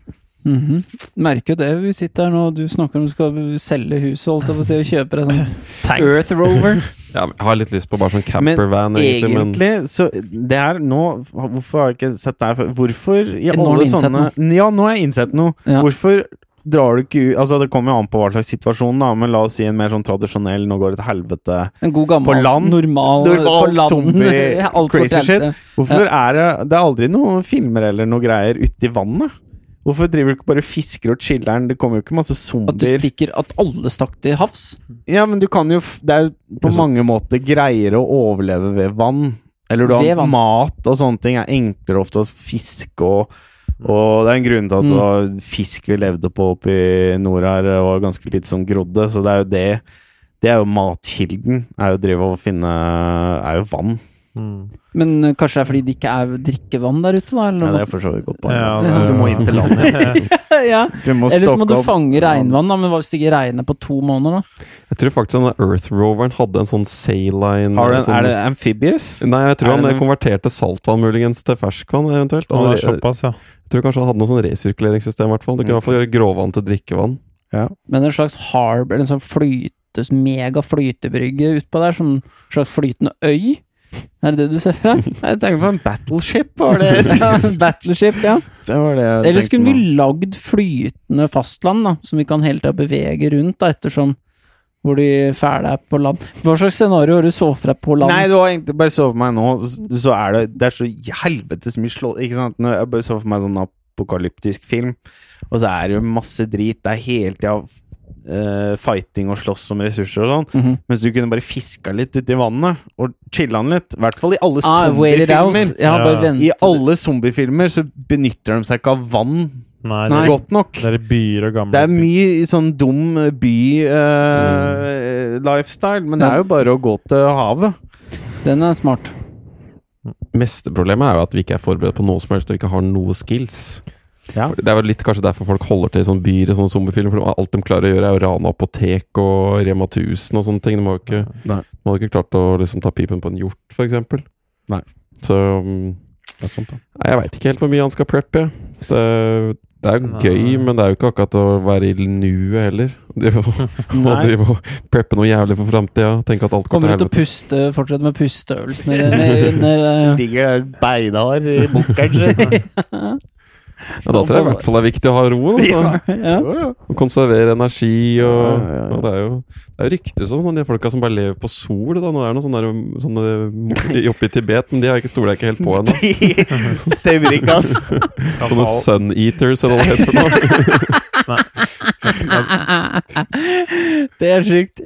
Mhm. Merker jo det. Vi sitter her nå, og du snakker om du skal selge huset holdt jeg på å si, og kjøpe deg sånn Earth Rover. Ja, jeg har litt lyst på bare sånn Men egentlig. egentlig, men så det er nå Hvorfor har jeg ikke sett deg før? Hvorfor i alle sånne Ja, nå har jeg innsett noe. Ja. Hvorfor drar du ikke ut Altså, det kommer jo an på hva slags situasjon, da, men la oss si en mer sånn tradisjonell 'nå går det til helvete'. En god gammel, På land. normal, Normal på land. zombie, crazy shit. Hvorfor er det Det er aldri noen filmer eller noe greier uti vannet? Hvorfor driver du ikke bare fisker og chiller'n? Det kommer jo ikke masse zombier. At du stikker At alle stakk til havs. Ja, men du kan jo Det er jo på Altså- mange måter greiere å overleve ved vann Eller du har mat og sånne ting Det er enklere ofte å fiske og og det er en grunn til at Mm. fisk vi levde på oppe i nord her, var ganske lite som grodde, så det er jo det Det er jo matkilden. Er jo å drive og finne Er jo vann. Mm. Men eh, kanskje det er fordi det ikke er drikkevann der ute, da? Ja, Eller, det er for så vidt godt poeng. Ja, Ja, det- må inn til landet. ja. Du må Eller så må du fange regnvann, da, men hva hvis det ikke regner på to måneder, da? Jeg tror faktisk denne Earth Roveren hadde en sånn saline Har den, sånn, er det amphibious? Nei, jeg tror er han den- konverterte saltvann muligens til ferskvann, eventuelt. Han, det er jeg såpass, ja. tror kanskje han hadde noe sånn resirkuleringssystem, i hvert fall. Du kunne i hvert fall gjøre gråvann til drikkevann. Men en slags harbor, en sånn flyte, mega flytebrygge utpå der, som en slags flytende øy? Er det det du ser for deg? Jeg tenker på en battleship, var det Ja, Battleship, ja. Det var det jeg Eller skulle vi lagd flytende fastland, da, som vi kan hele tida bevege rundt, da, ettersom hvor de fæle er på land. Hva slags scenario har du så for deg på land? Nei, du har egentlig bare så for meg nå, så- er det Det er så helvetes mye slått, Ikke sant? Når jeg bare så for meg sånn apokalyptisk film, og så er det jo masse drit. Det er hele tida eh, fighting og slåss om ressurser og sånn. Mhm. Mens du kunne bare fiska litt uti vannet og chilla den litt. I hvert fall i alle ah, zombiefilmer. Ja, bare Ja. I alle zombiefilmer så benytter de seg ikke av vann Nei, Nei. det, godt nok. det er byer og gamle Det er mye sånn dum by-lifestyle, men det er jo bare å gå til havet. Den er smart. Mesteproblemet er jo at vi ikke er forberedt på noe som helst og ikke har noe skills. Ja. Det er vel litt kanskje derfor folk holder til i sånne byer i sånne zombiefilmer. For alt de klarer å gjøre, er å rane apotek og Rema 1000 og sånne ting. De har jo ikke, de har ikke klart å liksom ta pipen på en hjort, eksempel. Nei. Så mm, Det er sant, da. Nei, jeg veit ikke helt hvor mye han skal preppe. Det, det er jo gøy, men det er jo ikke akkurat å være i nuet heller. Drive og, og drive og preppe noe jævlig for framtida. Tenke at alt går Kommer til ut og helvete. puste, fortsette med pusteøvelsene dine Ligger der beinhard i bunkeren. Ja, da tror jeg i hvert fall det er viktig å ha ro. Altså. ja. Og konservere energi og, Ja, ja, ja. og Det er jo det er jo sånn om de folka som bare lever på sol. Da. Nå er det noen sånne, der- sånne oppe i Tibet, men de har ikke stoler jeg ikke helt på ennå. Stemmer ikke, ass. Sånne sun eaters, eller hva det heter for noe. Det er sjukt.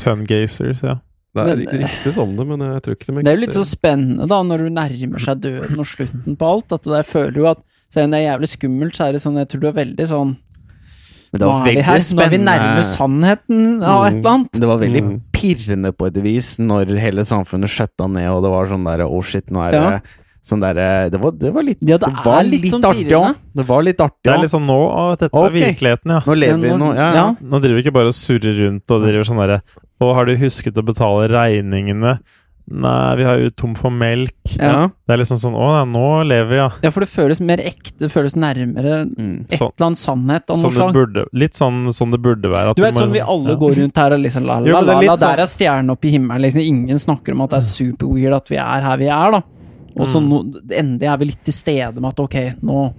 Sungazers, ja. Det er Men- riktig sånn det, men jeg tror ikke de Det er jo litt så spennende da, når du nærmer seg døden og slutten på alt. At jeg føler jo at selv om det er jævlig skummelt, så er det sånn Jeg tror du er veldig sånn Men det Nå er vi veldig her, nå er vi nærme sannheten av et eller annet. Det var veldig Mm. pirrende på et vis når hele samfunnet skjøtta ned, og det var sånn derre Oh shit, nå er det Ja. sånn der, det, var- det var litt Ja, det var litt, litt sånn artig òg. Det var litt artig Det er litt sånn nå at dette okay. er virkeligheten, ja. Nå lever vi nå. Ja, ja. ja. Nå driver vi ikke bare og surrer rundt og driver sånn derre Å, har du husket å betale regningene? Nei, vi har jo tom for melk. Ja. Det er liksom sånn Å, nei, nå lever vi, ja. Ja, for det føles mer ekte, det føles nærmere Mm. et Sånn, eller annet sannhet av noe sånn slag. burde, litt sånn som det burde være. At Du vet sånn vi alle ja. går rundt her og liksom la Jo, la er la, la sånn- der er stjernen oppe i himmelen. Liksom, ingen snakker om at det er super weird at vi er her vi er, da. Og så Mm. no, endelig er vi litt til stede med at ok, nå, er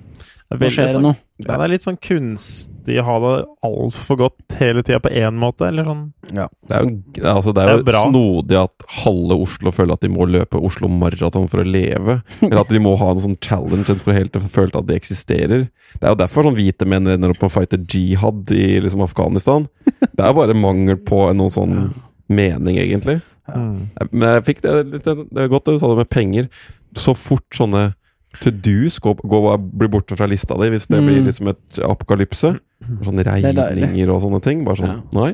nå skjer det sånn- noe. Ja, det er litt sånn kunstig å ha det altfor godt hele tida på én måte, eller sånn. Det er jo, altså, det er Det er jo snodig at halve Oslo føler at de må løpe Oslo Maraton for å leve. Eller at de må ha en sånn challenge for helt å føle at det eksisterer. Det er jo derfor sånn hvite menn ender opp med å fighte jihad i liksom Afghanistan. Det er jo bare mangel på noen sånn mening, egentlig. Mm. Men jeg fikk det, litt- det er godt du sa det med penger. Så fort sånne to do's går, går, blir borte fra lista di, hvis det Mm. blir liksom et apokalypse. Sånne er regninger og sånne ting. Bare sånn Nei,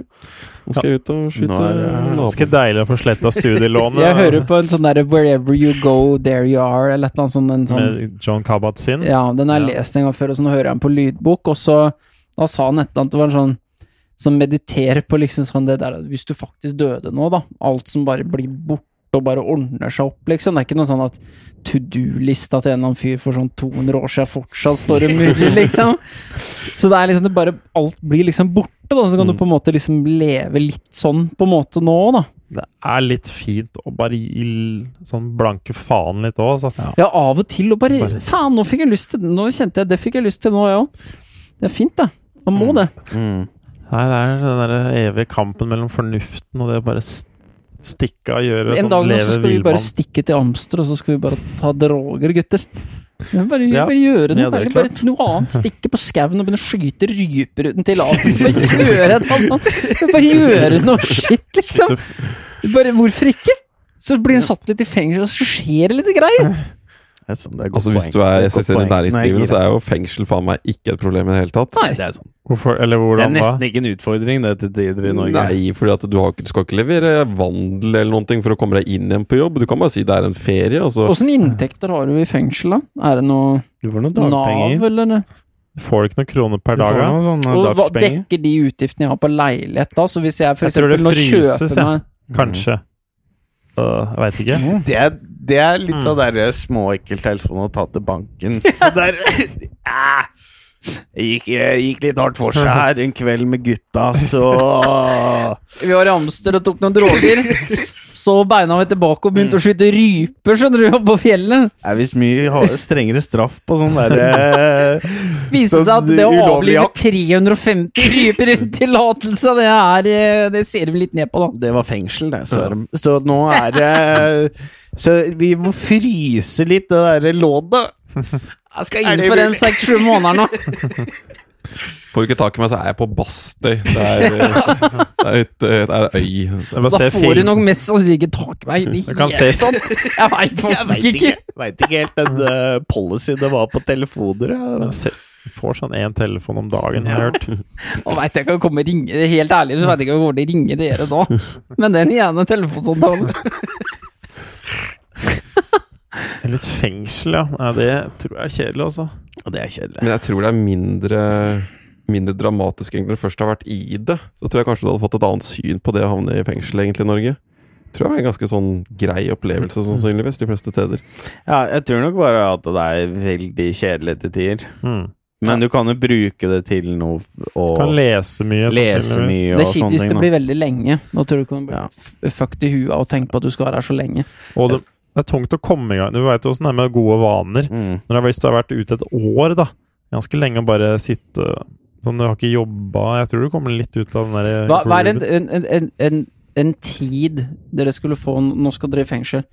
nå skal jeg ut og skyte naboen. Ganske deilig å få sletta studielånet Jeg hører på en sånn derre 'Wherever you go, there you are', eller et eller annet sånt. En sånn med John Kabat sin? Ja, den har jeg Ja. lest en gang før, og så nå hører jeg den på lydbok, og så da sa han et eller annet, det var en sånn som mediterer på liksom sånn det der Hvis du faktisk døde nå, da. Alt som bare blir borte og bare ordner seg opp, liksom. Det er ikke noe sånn at to do-lista til en eller annen fyr for sånn 200 år siden fortsatt står og murrer, liksom. Så det er liksom det bare Alt blir liksom borte, da. Så kan du Mm. på en måte liksom leve litt sånn på en måte nå, da. Det er litt fint å bare gi sånn blanke faen litt òg, altså. Ja, av og til, og bare Bare- Faen, nå fikk jeg lyst til Nå kjente jeg det fikk jeg lyst til nå, jeg òg. Det er fint, da. Man må det. Mm. Nei, det er den der evige kampen mellom fornuften og det å bare st- stikke av gjøre En sånn dag nå så leve skal vi bare stikke til Amster, og så skal vi bare ta droger, gutter. Bare, Ja. bare gjøre noe, Ja, er bare noe annet. Stikke på skauen og begynne å skyte ryper uten tillatelse. Bare. Bare gjøre noe shit, liksom. Bare, hvorfor ikke? Så blir hun satt litt i fengsel, og så skjer det litt greier. Altså Hvis poeng. du er selvstendig næringsdrivende, så er jo fengsel faen meg ikke et problem i det hele tatt. Nei. Det er, sånn. Hvorfor, eller det er nesten ikke en utfordring, det, til tider i Norge. Nei, fordi du, du skal ikke levere vandel eller noen ting for å komme deg inn igjen på jobb. Du kan bare si det er en ferie. Altså. Åssen inntekter har du i fengsel, da? Er det noe Du får noen Nav, eller noe? Får du ikke noen kroner per dag? noen sånne Og hva dekker de utgiftene jeg har på leilighet, da? Så hvis jeg for Jeg tror det eksempel nå fryses, kjøper meg Kanskje. Øh, jeg veit ikke. Det er, det er litt sånn derre småekkel telefon å ta til banken. Så der ah, Det gikk, gikk litt hardt for seg her en kveld med gutta, så Vi var i Amster og tok noen droger. Så beina vi tilbake og begynte å skyte ryper, skjønner du, på fjellet. Det er visst mye strengere straff på sånn derre Viste seg at det å avlive 350 ryper uten tillatelse, det er eh, Det ser vi litt ned på, da. Det var fengsel, det. Så, så nå er det Så vi må fryse litt det derre loddet. Jeg skal inn for en seks-sju måneder nå. Får du ikke tak i meg, så er jeg på Bastøy. Det er, det er, et, det er øy. Da får du nok mest sannsynlig ikke tak i meg. i det hele tatt. Jeg veit faktisk ikke. Veit ikke helt den uh, policyen det var på telefoner. Ja. Du får sånn én telefon om dagen, jeg har hørt. Nå veit jeg ikke om jeg kommer og ringe Helt ærlig så veit jeg ikke om jeg kommer til å ringe dere nå. Men den ene telefonsamtalen Litt fengsel, ja. Nei, det tror jeg er kjedelig, altså. Det er kjedelig. Men jeg tror det er mindre Mindre dramatisk egentlig når du først har vært i det. Så tror jeg kanskje du hadde fått et annet syn på det å havne i fengsel egentlig i Norge. Tror jeg var en ganske sånn grei opplevelse sannsynligvis de fleste steder. Ja, jeg tror nok bare at det er veldig kjedelig til tider. Mm. Men du kan jo bruke det til noe og Kan lese mye. lese mye og Det er kjipt hvis det blir veldig lenge. Nå tror du ikke man blir Ja. fucked i huet av å tenke på at du skal være her så lenge. Og det, det er tungt å komme i gang. Du veit åssen det er med gode vaner. Mm. Når det, hvis du har vært ute et år, da Ganske lenge å bare sitte Sånn, Du har ikke jobba Jeg tror du kommer litt ut av den der Hva, hva er en, en, en, en, tid dere skulle få Nå skal dere i fengsel,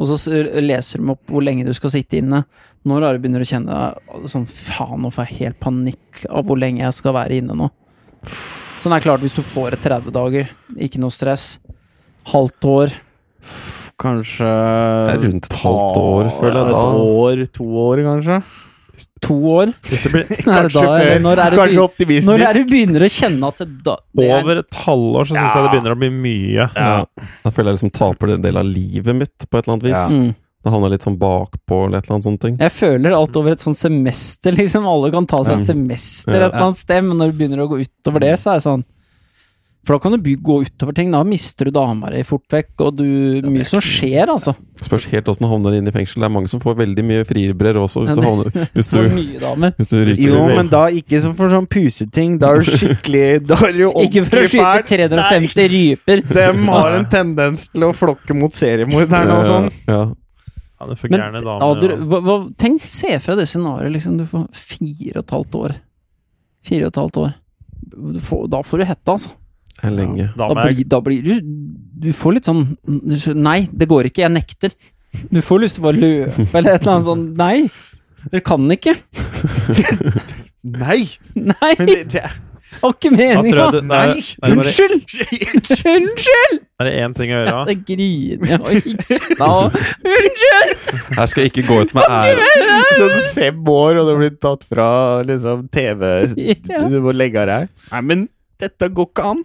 og så leser de opp hvor lenge du skal sitte inne. Når er det du begynner å kjenne sånn Faen, nå får jeg helt panikk av hvor lenge jeg skal være inne nå. Sånn er klart, hvis du får et 30 dager, ikke noe stress. Halvt år. Kanskje rundt et halvt år, føler jeg Et år, to år, kanskje? To år. Hvis det blir Kanskje da, før. når er det Kanskje optimistisk. Når er det du begynner å kjenne at det, da, det er, over et halvår, så syns jeg det begynner å bli mye. Ja. Da føler jeg liksom taper det en del av livet mitt på et eller annet vis. Ja. mm. Da havner litt sånn bakpå eller et eller annet sånt ting. Jeg føler alt over et sånt semester, liksom. Alle kan ta seg et semester et eller annet sted, men når det begynner å gå utover det, så er det sånn For da kan du gå utover ting. Da mister du dama di fort vekk, og du Mye som skjer, altså. Spørs helt åssen du havner inn i fengsel. Det er mange som får veldig mye fribrer også, hvis du, det- havner, hvis du, hvis du ryker Jo, men da ikke som for sånn puseting. Da er du skikkelig Da er du jo Ikke for å skyte fæl. 350 ryper. Dem har en tendens til å flokke mot seriemorderne og sånn. Ja. Ja, det er for Men ja, damer. du, hva, hva, tenk, se fra det scenarioet, liksom. Du får fire og et halvt år. Fire og et halvt år. Du får, da får du hette, altså. Er lenge. Da Da blir, da blir du Du får litt sånn Nei, det går ikke, jeg nekter. Du får lyst til å bare løpe eller et eller annet sånn Nei, dere kan ikke. Nei! Nei, Men det, det, har ikke meninga. Nei! Unnskyld! det, det, er, det, Unnskyld! Unnskyld! én ting å gjøre. Det griner og hiksta og Unnskyld! Her skal jeg ikke gå ut med ære. sånn fem år, og det blir tatt fra liksom TV Ja. Du må legge av deg. Nei, men dette går ikke an.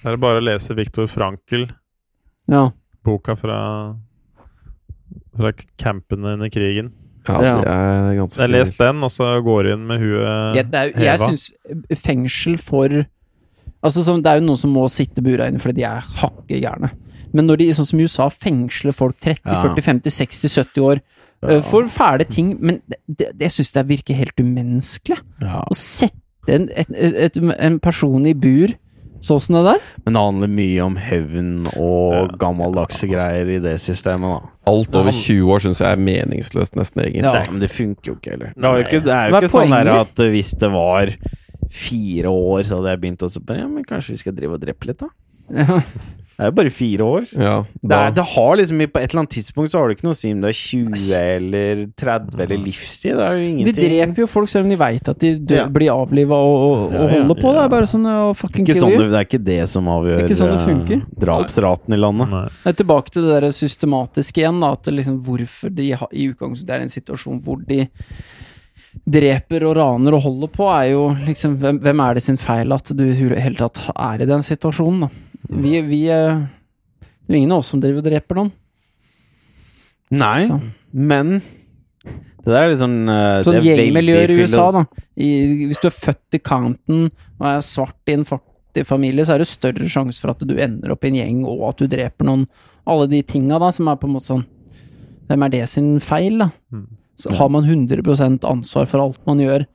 Det er bare å lese Viktor Frankel, Ja. boka fra Fra campene under krigen. Ja, Ja. det er ganske Jeg leste lest den, og så går inn med huet Jeg, det er, heva. jeg syns fengsel for Altså som, Det er jo noen som må sitte bura inne fordi de er hakke gærne. Men når de, sånn som i USA, fengsler folk 30, Ja. 40, 50, 60, 70 år eh, for fæle ting Men det, det, det syns jeg virker helt umenneskelig. Ja. Å sette en, et, et, en person i bur sånn som det der. Men det handler mye om hevn og gammeldagse greier i det systemet, da. Alt over 20 år syns jeg er meningsløst, nesten, egentlig. Ja. Men det funker jo ikke heller. Det er jo ikke, er jo er ikke sånn der at hvis det var fire år, så hadde jeg begynt å Ja, men kanskje vi skal drive og drepe litt, da? Ja. Det er jo bare fire år. Ja, Det, er, det har liksom På et eller annet tidspunkt så har det ikke noe å si om du er 20 eller 30 eller livstid. Det er jo ingenting. De dreper jo folk selv om de veit at de dø, Ja. blir avliva og, og, og holder på. Det ja. er bare sånn å fucking ikke kill sånn, det er ikke det som avgjør Det sånn det eh, drapsraten i landet. Nei. Er tilbake til det der systematiske igjen, da. At liksom hvorfor de har, i utgangspunktet er i en situasjon hvor de dreper og raner og holder på, er jo liksom Hvem, hvem er det sin feil at du i det hele tatt er i den situasjonen, da? Vi, vi eh, Det er jo ingen av oss som driver og dreper noen. Nei, Så. men det der er litt sånn uh, Sånn det er gjengmiljøer i USA, da. I, hvis du er født i Canton og er svart i en fattig familie, så er det større sjanse for at du ender opp i en gjeng, og at du dreper noen. Alle de tinga da, som er på en måte sånn Hvem er det sin feil, da? Mm. Så har man 100% ansvar for alt man gjør.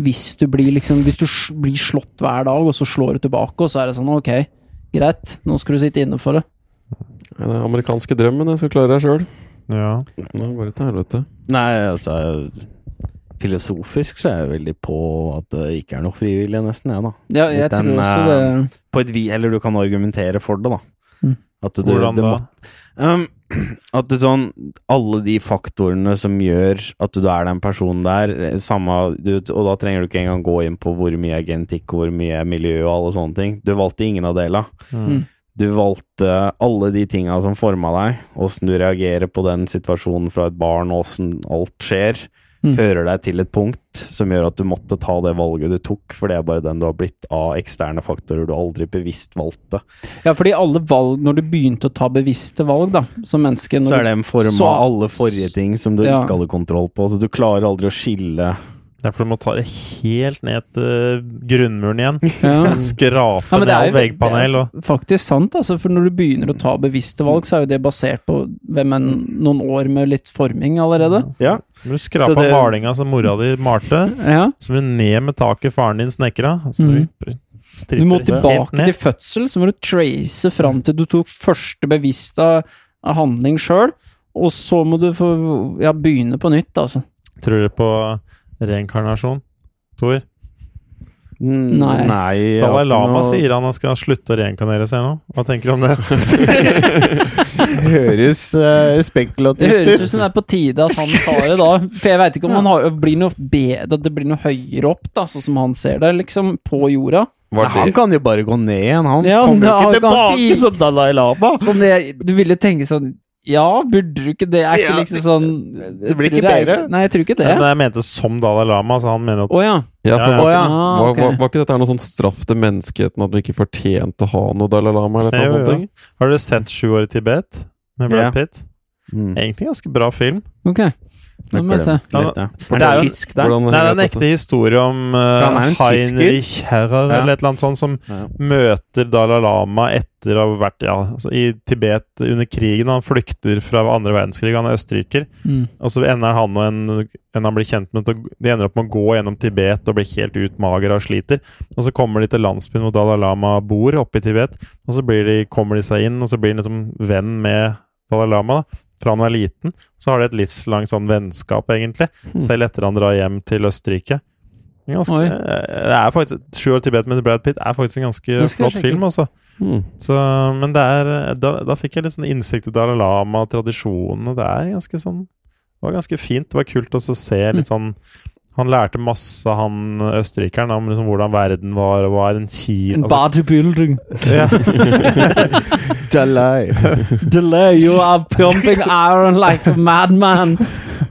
Hvis du blir liksom Hvis du blir slått hver dag, og så slår du tilbake, og så er det sånn ok, greit, nå skal du sitte inne for det. Ja, den amerikanske drømmen. Jeg skal klare deg sjøl. Ja. Nå går det til helvete. Nei, altså Filosofisk så er jeg veldig på at det ikke er noe frivillig, nesten, jeg, da. Ja, jeg Den, tror også det eh, På et vi, Eller du kan argumentere for det, da. Mm. At du, Hvordan det da? må- Um, at det sånn Alle de faktorene som gjør at du er den personen der, samme du, Og da trenger du ikke engang gå inn på hvor mye er genetikk, hvor mye er miljø og alle sånne ting. Du valgte ingen av delene. Mm. Du valgte alle de tinga som forma deg, åssen du reagerer på den situasjonen fra et barn, åssen alt skjer, Mm. fører deg til et punkt som gjør at du måtte ta det valget du tok, for det er bare den du har blitt av eksterne faktorer du aldri bevisst valgte. Ja, fordi alle valg, når du begynte å ta bevisste valg, da, som menneske Så er det en form av alle forrige ting som du Ja. ikke hadde kontroll på, så du klarer aldri å skille Det er for du må ta det helt ned til grunnmuren igjen. ja. Skrape Ja, ned jo veggpanel og det er faktisk sant, altså, for når du begynner å ta bevisste valg, så er jo det basert på hvem en, noen år med litt forming allerede. Ja. Du skrape Så det- malinga som mora di malte. Ja. Så må du ned med taket faren din snekra. Så må Mm. du Du må tilbake til fødsel, så må du trace fram til du tok første bevisste handling sjøl, og så må du få ja, begynne på nytt, altså. Tror du på reinkarnasjon, Tor? Mm, Nei. Nei Dalai Lama noe- sier han skal slutte å reinkarnere seg nå. Hva tenker du om det? høres uh, Det spekulativt høres ut som det er på tide at han tar det, da. For jeg veit ikke om han har, blir noe bedre, det blir noe høyere opp, da, sånn som han ser det, liksom, på jorda. Nei, Han kan jo bare gå ned igjen, han Ja, kommer jo ikke tilbake som Dalai Lama. Sånn det, du ville tenke sånn Ja, burde du ikke det? Er ikke Ja, liksom sånn det blir ikke bedre. Nei, jeg tror ikke det. Men jeg mente som Dalai Lama, så han mener at Å ja. ja, for Ja, ja. var. Ah, var, var, var ikke dette noe sånn straff til menneskeheten, at vi ikke fortjente å ha noe Dalai Lama? eller noe sånt? Har dere sett Sju år i Tibet? Med Brad Ja. Pitt? Mm. Egentlig ganske bra film. Ok. Nå må jeg se. Ja. For det er jo- tysk der. Nei, det er en ekte historie om uh. Heinrich Herrer Ja. eller et eller annet sånt, som Ja. møter Dalai Lama etter å ha vært ja, altså, i Tibet under krigen. Han flykter fra andre verdenskrig, han er østerriker. Mm. Og så ender han og en, en han blir kjent med De ender opp med å gå gjennom Tibet og bli helt utmagra og sliter. Og så kommer de til landsbyen hvor Dalai Lama bor, oppe i Tibet. Og så blir de, kommer de seg inn, og så blir han liksom venn med Dalai Lama. Da. Fra han er liten. Så har de et livslangt sånn vennskap, egentlig. Mm. Selv etter han drar hjem til Østerrike. Ganske, det er faktisk Sju år i Tibet med Brad Pitt er faktisk en ganske flott film, altså. Mm. Så, men det er da, da fikk jeg litt sånn innsikt i Dalai Lama og. Det er ganske sånn Det var ganske fint. Det var kult også å se litt sånn Han lærte masse, han østerrikeren, om liksom hvordan verden var, og var en ki... altså- Bodybuilding. ja. Dalai. Delay, you are pumping iron like a madman.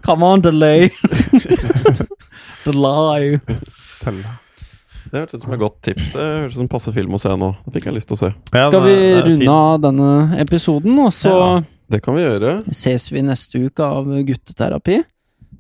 Come on, delay. delay. Det hørtes ut som et godt tips. Det hørtes ut som passe film å se nå. Det fikk jeg lyst til å se. Ja, Skal vi runde av denne episoden, og så Ja. Det kan vi gjøre. ses vi neste uke av gutteterapi?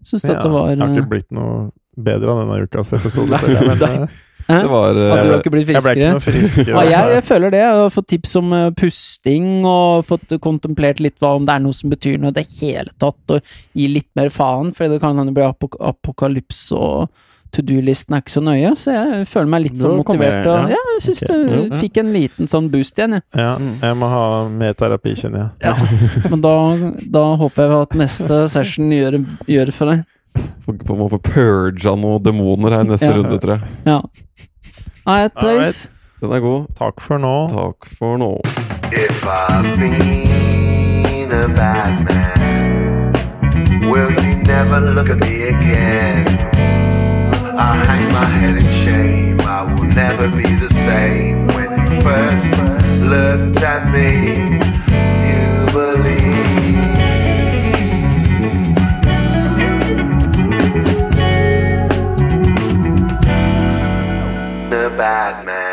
Syns Ja, dette var Jeg har eh, ikke blitt noe bedre av denne ukas episode. men, eh, Det var At du har eh, ikke blitt jeg ble ikke noe friskere. Ja, jeg, jeg føler det. Jeg har fått tips om eh, pusting og fått kontemplert litt hva om det er noe som betyr noe i det hele tatt, og gi litt mer faen, for det kan hende bli apok apokalypse og to do-listen er ikke så nøye, så jeg føler meg litt sånn motivert. jeg- Og, ja. ja, jeg syns okay. du Ja. fikk en liten sånn boost igjen, jeg. Ja, jeg må ha mer terapi, kjenner jeg. Men da, da håper jeg at neste session gjør, gjør det for deg. På en måte purga noen demoner her neste Ja. runde, tror jeg. Ja. Alright. boys. Den er god. Takk for nå. Takk for nå. If I've been a bad man, will you never look at me again? I hang my head in shame. I will never be the same. When you first looked at me, you believed. A bad man.